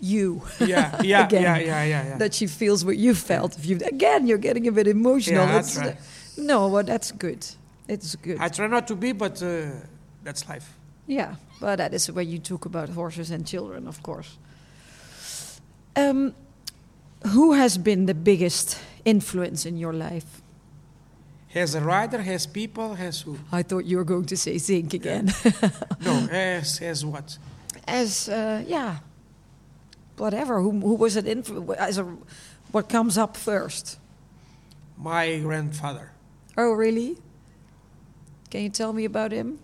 Speaker 1: you
Speaker 2: Yeah, yeah,
Speaker 1: Again.
Speaker 2: yeah, yeah, yeah, yeah.
Speaker 1: that she feels what you felt. If you again, you're getting a bit emotional.
Speaker 2: Yeah, that's right.
Speaker 1: no, well, that's good. It's good.
Speaker 2: I try not to be, but uh, that's life.
Speaker 1: yeah, but that is where you talk about horses and children, of course. Um, who has been the biggest influence in your life?
Speaker 2: Has a rider, has people, has who?
Speaker 1: I thought you were going to say Zink again.
Speaker 2: No, has, has what?
Speaker 1: as uh, yeah, whatever. Who, who was it? in as a, what comes up first?
Speaker 2: My grandfather.
Speaker 1: Oh, really? Can you tell me about him?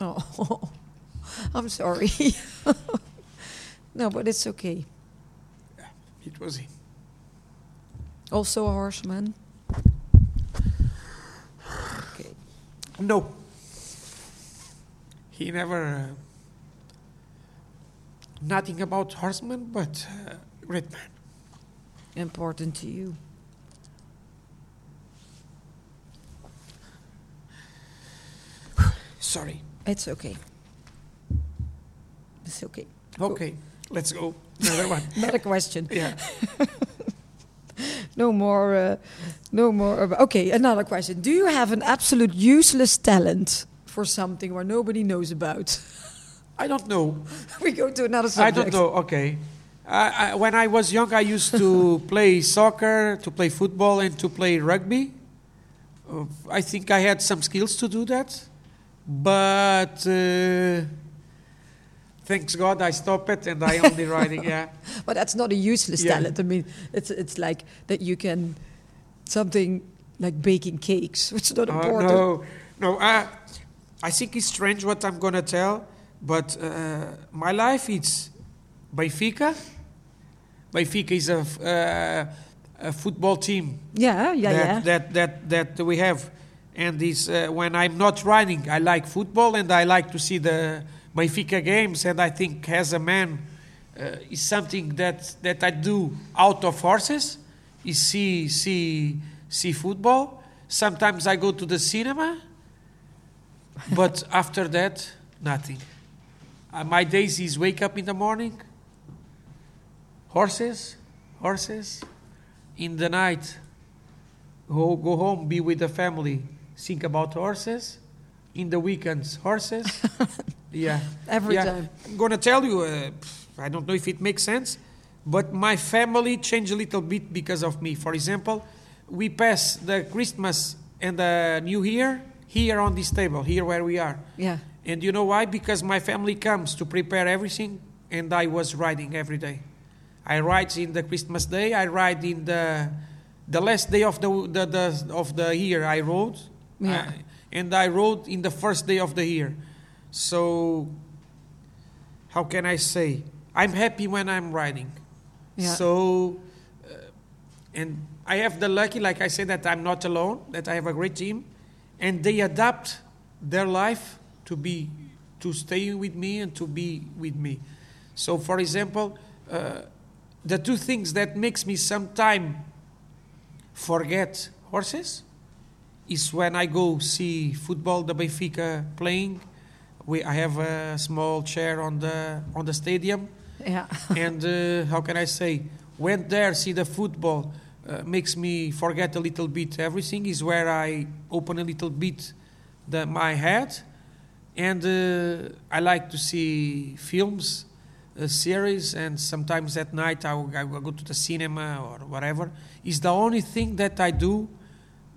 Speaker 1: Oh, I'm sorry. no, but it's okay.
Speaker 2: It was him.
Speaker 1: Also a horseman. Okay.
Speaker 2: No. He never. Uh, nothing about horsemen, but uh, great man.
Speaker 1: Important to you.
Speaker 2: Sorry.
Speaker 1: It's okay. It's okay.
Speaker 2: Okay, go. let's go. Another one.
Speaker 1: Another question.
Speaker 2: Yeah.
Speaker 1: no more. Uh, no more. Okay, another question. Do you have an absolute useless talent for something where nobody knows about?
Speaker 2: I don't know.
Speaker 1: we go to another subject.
Speaker 2: I don't know. Okay. I, I, when I was young, I used to play soccer, to play football, and to play rugby. Uh, I think I had some skills to do that, but uh, thanks God I stopped it and I only riding. Yeah.
Speaker 1: But that's not a useless
Speaker 2: Yeah.
Speaker 1: talent. I mean, it's it's like that you can something like baking cakes, which is not
Speaker 2: Uh,
Speaker 1: important.
Speaker 2: no, no. I, I think it's strange what I'm gonna tell, but uh, my life is Benfica. Benfica is a, uh, a football team
Speaker 1: Yeah, yeah,
Speaker 2: that,
Speaker 1: yeah.
Speaker 2: that that that we have, and is uh, when I'm not running, I like football and I like to see the Benfica games, and I think as a man, uh, is something that that I do out of horses, is see see see football. Sometimes I go to the cinema, but after that, nothing. Uh, my days is wake up in the morning, horses, horses, in the night, go, go home, be with the family, think about horses. In the weekends, horses. yeah.
Speaker 1: Every
Speaker 2: yeah.
Speaker 1: time.
Speaker 2: I'm going to tell you, uh, I don't know if it makes sense, but my family changed a little bit because of me. For example, we pass the Christmas and the New Year here on this table, here where we are.
Speaker 1: Yeah.
Speaker 2: And you know why? Because my family comes to prepare everything, and I was riding every day. I ride in the Christmas day. I ride in the the last day of the the, the of the year. I rode,
Speaker 1: Yeah.
Speaker 2: I- and I rode in the first day of the year. So, how can I say? I'm happy when I'm riding.
Speaker 1: Yeah.
Speaker 2: So, uh, and I have the lucky, like I said, that I'm not alone. That I have a great team, and they adapt their life to be to stay with me and to be with me. So, for example, uh, the two things that makes me sometime forget horses is when I go see football, the Benfica playing. We, I have a small chair on the on the stadium,
Speaker 1: Yeah.
Speaker 2: and uh, how can I say, went there see the football uh, makes me forget a little bit everything. Is where I open a little bit the, my head, and uh, I like to see films, uh, series, and sometimes at night I will, I will go to the cinema or whatever. Is the only thing that I do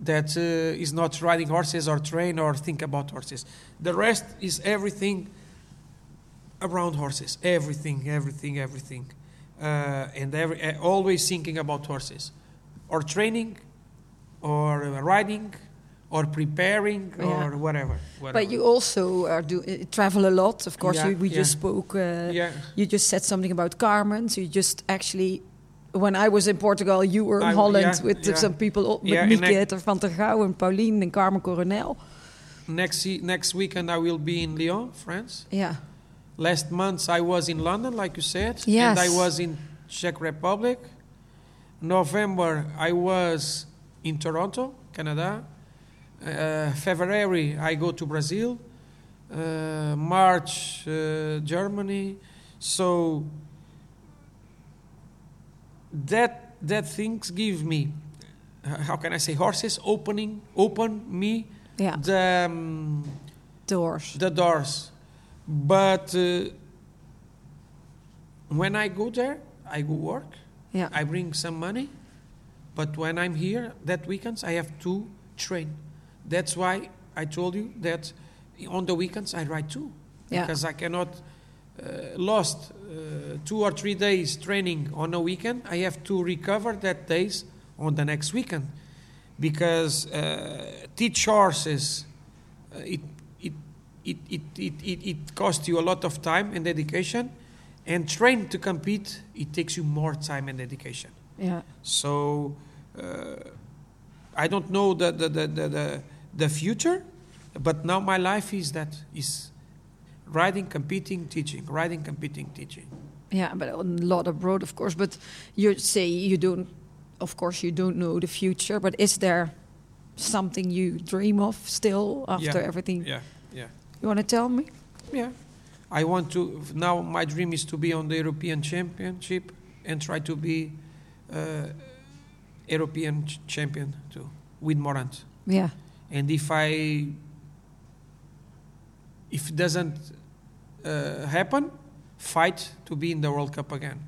Speaker 2: that uh, is not riding horses or train or think about horses. The rest is everything around horses. Everything, everything, everything, uh, and every, uh, always thinking about horses, or training, or riding, or preparing,
Speaker 1: Yeah.
Speaker 2: or whatever. whatever.
Speaker 1: But you also are do uh, travel a lot. Of course,
Speaker 2: Yeah,
Speaker 1: you, we
Speaker 2: yeah.
Speaker 1: just spoke. Uh,
Speaker 2: yeah,
Speaker 1: You just said something about Carmen. So you just actually, when I was in Portugal, you were in
Speaker 2: I-
Speaker 1: Holland with some people, with
Speaker 2: Yeah, and
Speaker 1: Mieke
Speaker 2: I-
Speaker 1: ter van der Gouw and Pauline and Carmen Coronel.
Speaker 2: next next weekend I will be in Lyon, France.
Speaker 1: Yeah.
Speaker 2: Last month I was in London, like you said,
Speaker 1: Yes.
Speaker 2: and I was in Czech Republic. November I was in Toronto, Canada. Uh, February I go to Brazil. Uh, March uh, Germany. So that that things give me, how can I say, horses opening open me
Speaker 1: Yeah.
Speaker 2: the. Um,
Speaker 1: Doors.
Speaker 2: the doors. But uh, when I go there, I go work.
Speaker 1: Yeah.
Speaker 2: I bring some money. But when I'm here, that weekends, I have to train. That's why I told you that on the weekends I ride too.
Speaker 1: Yeah.
Speaker 2: Because I cannot uh, lost uh, two or three days training on a weekend. I have to recover that days on the next weekend. Because uh, teach horses, uh, it, it, it, it, it, it, it costs you a lot of time and dedication. And train to compete, it takes you more time and dedication.
Speaker 1: Yeah.
Speaker 2: So uh, I don't know the, the, the, the, the, the future, but now my life is that is riding, competing, teaching, riding, competing, teaching.
Speaker 1: Yeah, but a lot abroad, of course. But you say you don't, of course, you don't know the future. But is there something you dream of still after
Speaker 2: Yeah,
Speaker 1: everything?
Speaker 2: Yeah, yeah.
Speaker 1: You want to tell me?
Speaker 2: Yeah. I want to, now my dream is to be on the European Championship and try to be uh, European ch- champion too, with Morant.
Speaker 1: Yeah.
Speaker 2: And if I, if it doesn't uh, happen, fight to be in the World Cup again.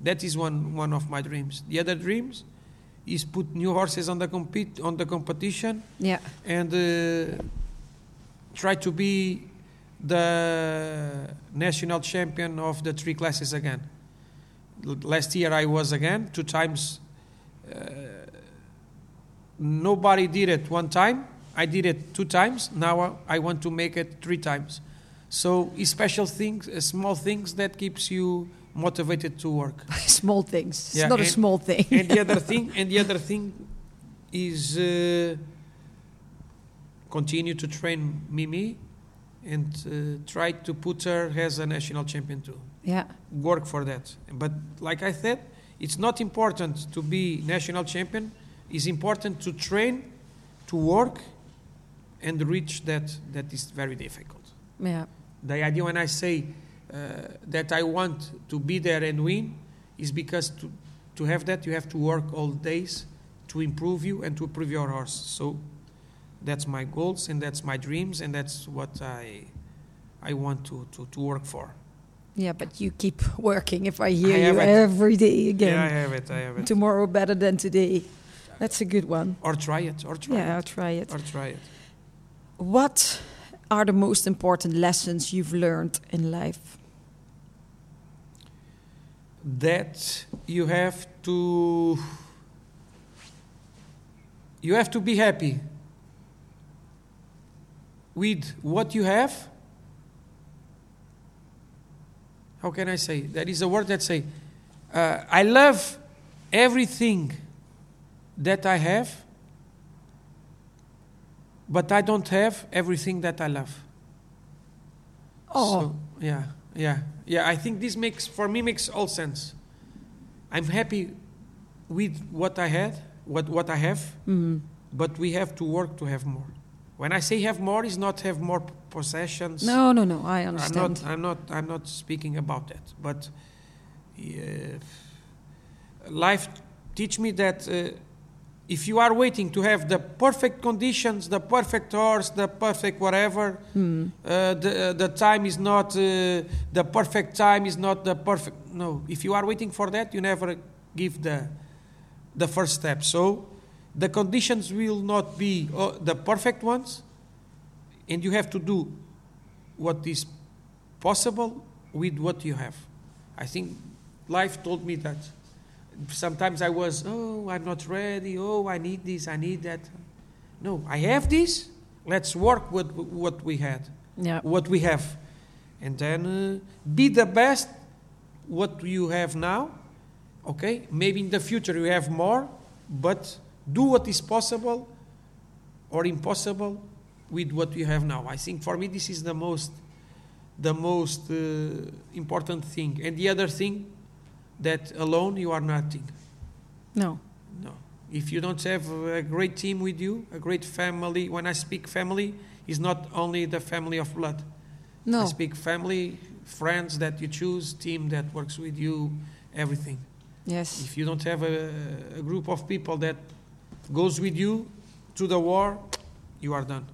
Speaker 2: That is one, one of my dreams. The other dreams is put new horses on the compete on the competition
Speaker 1: Yeah.
Speaker 2: and uh, try to be the national champion of the three classes again. L- Last year I was again two times. Uh, nobody did it one time. I did it two times. Now I want to make it three times. So special things, uh, small things that keeps you motivated to work.
Speaker 1: small things. It's
Speaker 2: Yeah,
Speaker 1: not a small thing.
Speaker 2: and the other thing, and the other thing is uh, continue to train Mimi and uh, try to put her as a national champion too.
Speaker 1: yeah.
Speaker 2: Work for that. But like I said, it's not important to be national champion. It's important to train, to work, and reach that. That is very difficult.
Speaker 1: Yeah.
Speaker 2: The idea when I say uh, that I want to be there and win is because to, to have that you have to work all days to improve you and to improve your horse. So that's my goals and that's my dreams and that's what I I want to, to, to work for.
Speaker 1: Yeah, but you keep working if I hear
Speaker 2: I
Speaker 1: you
Speaker 2: it.
Speaker 1: every day again.
Speaker 2: Yeah, I have it. I have it.
Speaker 1: Tomorrow better than today. That's a good one.
Speaker 2: Or try it. Or try
Speaker 1: Yeah,
Speaker 2: it.
Speaker 1: try it.
Speaker 2: Or try it.
Speaker 1: What are the most important lessons you've learned in life?
Speaker 2: that you have to you have to be happy with what you have how can i say there is a word that say uh, i love everything that i have but i don't have everything that i love
Speaker 1: Oh,
Speaker 2: so, yeah, yeah, yeah. I think this makes, for me, makes all sense. I'm happy with what I had, what what I have,
Speaker 1: mm,
Speaker 2: but we have to work to have more. When I say have more, is not have more possessions.
Speaker 1: no, no, no. I
Speaker 2: I'm
Speaker 1: understand.
Speaker 2: not. I'm not. I'm not speaking about that. But uh, life teach me that uh, if you are waiting to have the perfect conditions, the perfect horse, the perfect whatever,
Speaker 1: Hmm.
Speaker 2: uh, the, uh, the time is not uh, the perfect time is not the perfect no if you are waiting for that you never give the the first step so the conditions will not be uh, the perfect ones and you have to do what is possible with what you have. I think life told me that. Sometimes i was oh i'm not ready. Oh i need this i need that. No i have this. Let's work with what we had
Speaker 1: Yeah.
Speaker 2: what we have. And then uh, be the best what you have now okay? Maybe in the future you have more but do what is possible or impossible with what you have now i think for me this is the most the most uh, important thing and the other thing that alone you are nothing
Speaker 1: No.
Speaker 2: no. If you don't have a great team with you, a great family, when I speak family, is not only the family of blood.
Speaker 1: No.
Speaker 2: I speak family, friends that you choose, team that works with you, everything.
Speaker 1: Yes.
Speaker 2: If you don't have a, a group of people that goes with you to the war, you are done.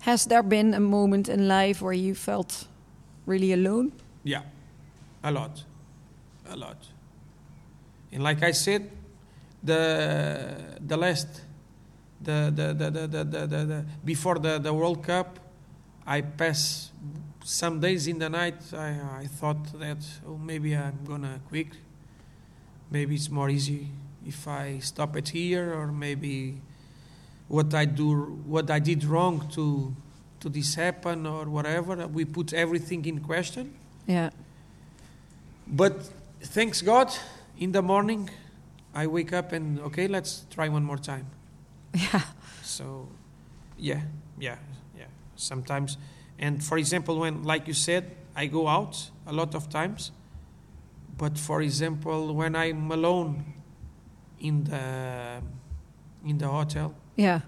Speaker 1: Has there been a moment in life where you felt really alone?
Speaker 2: Yeah, a lot, a lot. And like I said, the the last, the the the the the, the, the, the before the, the World Cup, I pass some days in the night. I I thought that oh maybe I'm gonna quit. Maybe it's more easy if I stop it here, or maybe what I do, what I did wrong to to this happen, or whatever. Uh, we put everything in question.
Speaker 1: Yeah.
Speaker 2: But thanks God, in the morning, I wake up and okay, let's try one more time.
Speaker 1: Yeah.
Speaker 2: So, yeah, yeah, yeah. Sometimes, and for example, when, like you said, I go out a lot of times. But for example, when I'm alone in the in the hotel,
Speaker 1: Yeah.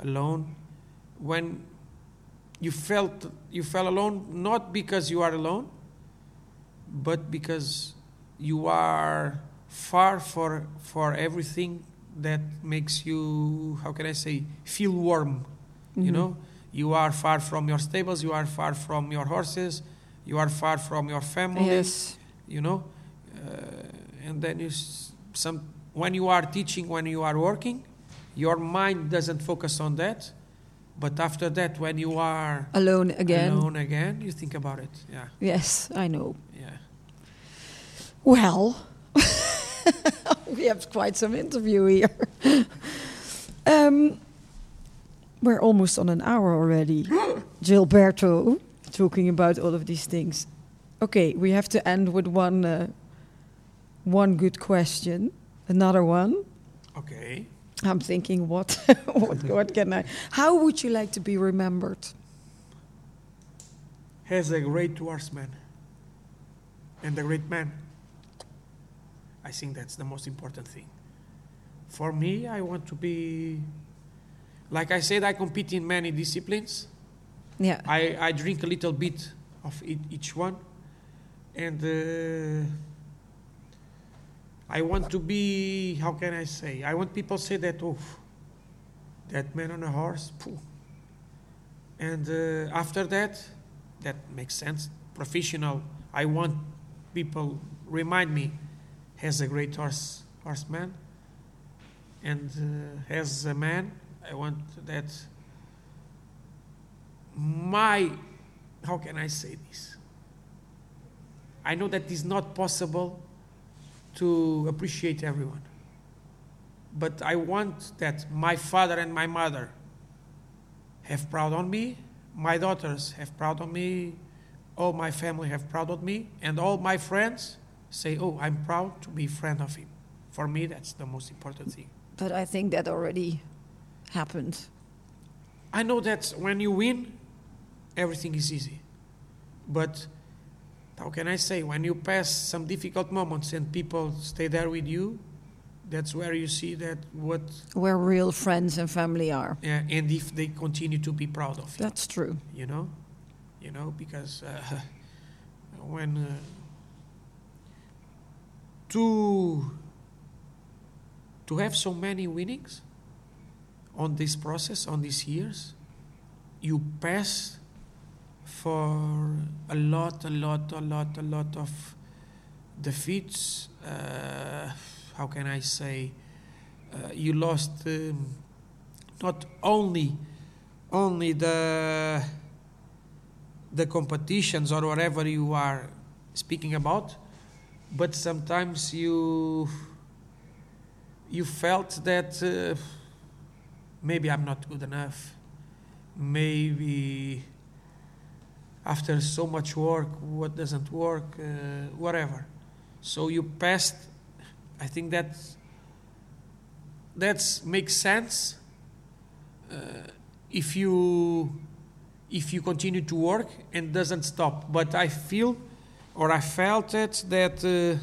Speaker 2: alone, when you felt you fell alone not because you are alone, but because you are far for for everything that makes you how can I say feel warm. You
Speaker 1: Mhm.
Speaker 2: know, you are far from your stables, you are far from your horses, you are far from your family
Speaker 1: Yes.
Speaker 2: you know uh, and then you some when you are teaching when you are working your mind doesn't focus on that but after that when you are
Speaker 1: Alone again.
Speaker 2: alone again you think about it yeah
Speaker 1: Yes, I know.
Speaker 2: yeah
Speaker 1: Well, we have quite some interview here. um, we're almost on an hour already. Gilberto, talking about all of these things. Okay, we have to end with one, uh, one good question. Another one.
Speaker 2: okay
Speaker 1: I'm thinking, what, what, what can I? How would you like to be remembered?
Speaker 2: As a great horseman and a great man i think that's the most important thing for me i want to be like i said i compete in many disciplines
Speaker 1: Yeah.
Speaker 2: I, I drink a little bit of each one, and uh, I want to be. How can I say? I want people say that. Oh, that man on a horse. Phew. And uh, after that, that makes sense. Professional. I want people remind me has a great horse horseman, and uh, as a man, I want that my how can I say this? I know that is not possible to appreciate everyone. But I want that my father and my mother have proud on me, my daughters have proud on me, all my family have proud on me, and all my friends say, Oh, I'm proud to be friend of him. For me that's the most important thing.
Speaker 1: But I think that already happened.
Speaker 2: I know that when you win, everything is easy. But how can I say, when you pass some difficult moments and people stay there with you, that's where you see that what,
Speaker 1: Where real friends and family are.
Speaker 2: yeah, and if they continue to be proud of you,
Speaker 1: That's true.
Speaker 2: you know, you know, because uh, when uh, to to have so many winnings on this process, on these years, you pass for a lot, a lot, a lot, a lot of defeats. Uh, how can I say? Uh, you lost um, not only only the the competitions or whatever you are speaking about, but sometimes you you felt that uh, maybe I'm not good enough. Maybe after so much work, what doesn't work, uh, whatever. So you passed. I think that that makes sense uh, if you if you continue to work and doesn't stop. But I feel or I felt it that uh,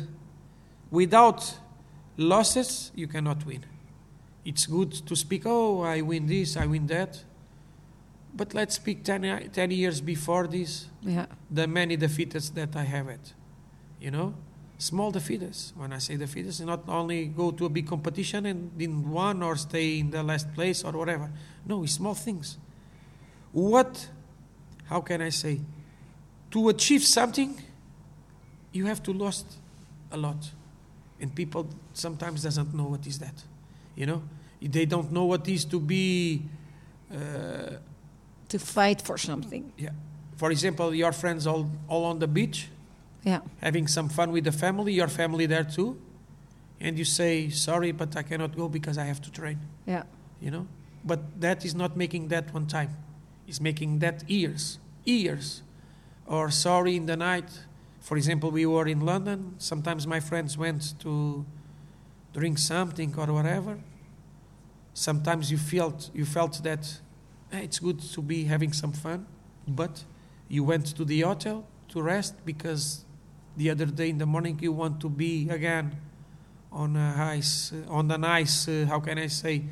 Speaker 2: without losses you cannot win. It's good to speak, oh, I win this, I win that. But let's speak 10, 10 years before this,
Speaker 1: Yeah.
Speaker 2: the many defeats that I have it. You know? Small defeats. When I say defeats, not only go to a big competition and in one or stay in the last place or whatever. No, it's small things. What, how can I say, to achieve something, you have to lost a lot. And people sometimes doesn't know what is that. You know? They don't know what is to be uh,
Speaker 1: To fight for something.
Speaker 2: yeah. For example, your friends all, all on the beach,
Speaker 1: Yeah.
Speaker 2: having some fun with the family, your family there too, and you say, sorry, but I cannot go because I have to train,
Speaker 1: Yeah.
Speaker 2: you know? But that is not making that one time. It's making that years, years. Or sorry in the night. For example, we were in London. Sometimes my friends went to drink something or whatever. Sometimes you felt you felt that "Eh, it's good to be having some fun, but you went to the hotel to rest because the other day in the morning you want to be again on a nice, on a nice, uh, how can I say,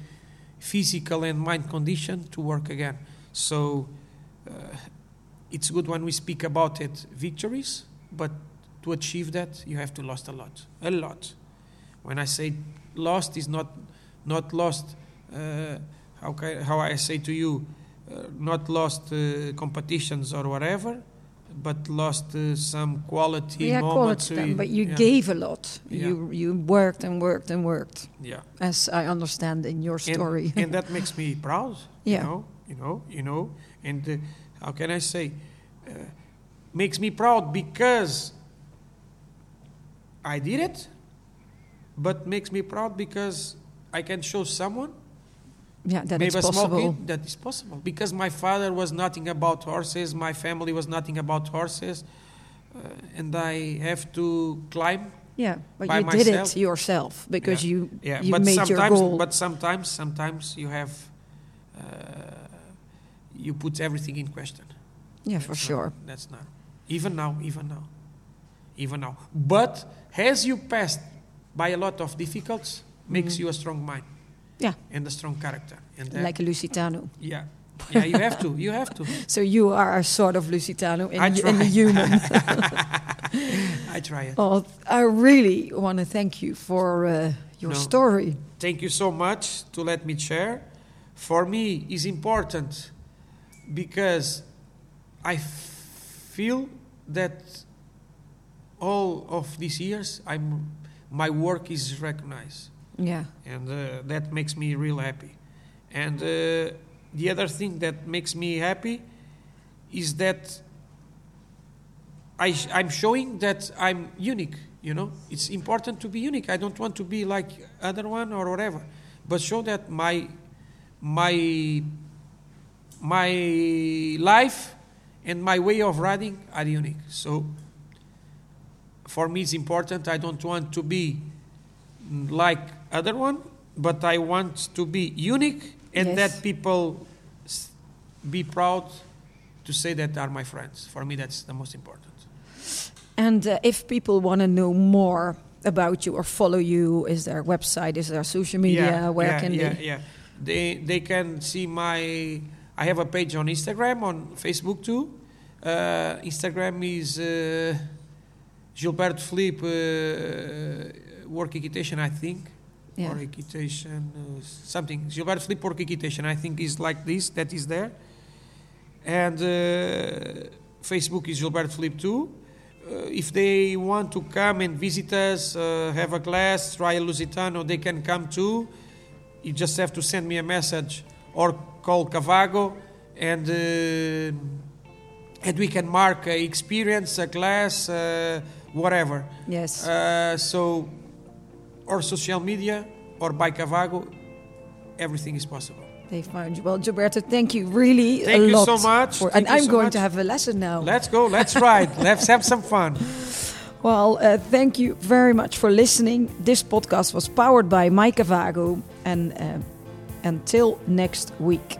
Speaker 2: physical and mind condition to work again. So uh, it's good when we speak about it victories, but to achieve that, you have to lost a lot, a lot. When I say lost, is not not lost. Uh, how can, how I say to you, uh, not lost uh, competitions or whatever, but lost uh, some quality
Speaker 1: yeah,
Speaker 2: moments.
Speaker 1: quality time,
Speaker 2: we-
Speaker 1: but you
Speaker 2: yeah,
Speaker 1: gave a lot.
Speaker 2: Yeah.
Speaker 1: You you worked and worked and worked,
Speaker 2: yeah.
Speaker 1: as I understand in your
Speaker 2: And-
Speaker 1: story.
Speaker 2: and, that makes me proud.
Speaker 1: Yeah.
Speaker 2: You know, you know, you know. And uh, how can I say, uh, makes me proud because I did it, but makes me proud because I can show someone
Speaker 1: yeah, that
Speaker 2: maybe
Speaker 1: it's
Speaker 2: a small
Speaker 1: possible.
Speaker 2: that is possible because my father was nothing about horses, my family was nothing about horses, uh, and I have to climb.
Speaker 1: Yeah, but
Speaker 2: by
Speaker 1: you did it yourself because
Speaker 2: Yeah.
Speaker 1: you
Speaker 2: Yeah,
Speaker 1: you
Speaker 2: but
Speaker 1: made your
Speaker 2: sometimes,
Speaker 1: goal.
Speaker 2: but sometimes, sometimes you have uh, you put everything in question.
Speaker 1: yeah, for
Speaker 2: That's
Speaker 1: sure.
Speaker 2: That's not even now, even now, even now. But as you passed by a lot of difficulties, makes
Speaker 1: Mhm.
Speaker 2: you a strong mind
Speaker 1: Yeah,
Speaker 2: and a strong character. And
Speaker 1: like a Lusitano.
Speaker 2: yeah, yeah, you have to, you have to.
Speaker 1: So you are a sort of Lusitano in, in a human.
Speaker 2: I try it.
Speaker 1: oh, I really want to thank you for uh, your
Speaker 2: No.
Speaker 1: story.
Speaker 2: Thank you so much to let me share. For me, is important because I feel that all of these years, I'm, my work is recognized,
Speaker 1: Yeah,
Speaker 2: and uh, that makes me real happy. And uh, the other thing that makes me happy is that I, I'm showing that I'm unique. You know, it's important to be unique. I don't want to be like other one or whatever, but show that my my my life and my way of riding are unique. So for me, it's important. I don't want to be like other one, but I want to be unique and
Speaker 1: Yes.
Speaker 2: that people be proud to say that are my friends. For me, that's the most important.
Speaker 1: and uh, if people want to know more about you or follow you, is there a website? Is there social media?
Speaker 2: Yeah,
Speaker 1: Where
Speaker 2: yeah,
Speaker 1: can
Speaker 2: yeah,
Speaker 1: they?
Speaker 2: Yeah, they they can see my. I have a page on Instagram, on Facebook too. Uh, Instagram is uh, Gilberto Filipe uh, Work Equitation, I think.
Speaker 1: Yeah.
Speaker 2: Or equitation, uh, something. Gilberto Filipe Work Equitation, I think is like this, that is there. And uh, Facebook is Gilberto Filipe too. Uh, if they want to come and visit us, uh, have a class, try a Lusitano, they can come too. You just have to send me a message or call Cavago and uh, and we can mark a experience, a class, uh, whatever.
Speaker 1: Yes.
Speaker 2: So, or social media or by Cavago, everything is possible.
Speaker 1: they found you. Well, Gilberto, thank you really
Speaker 2: Thank
Speaker 1: a
Speaker 2: you
Speaker 1: lot.
Speaker 2: so much.
Speaker 1: for- and I'm
Speaker 2: so
Speaker 1: going
Speaker 2: much.
Speaker 1: to have a lesson now.
Speaker 2: Let's go, let's ride, let's have some fun.
Speaker 1: Well, uh, thank you very much for listening. This podcast was powered by Cavago. And uh, until next week.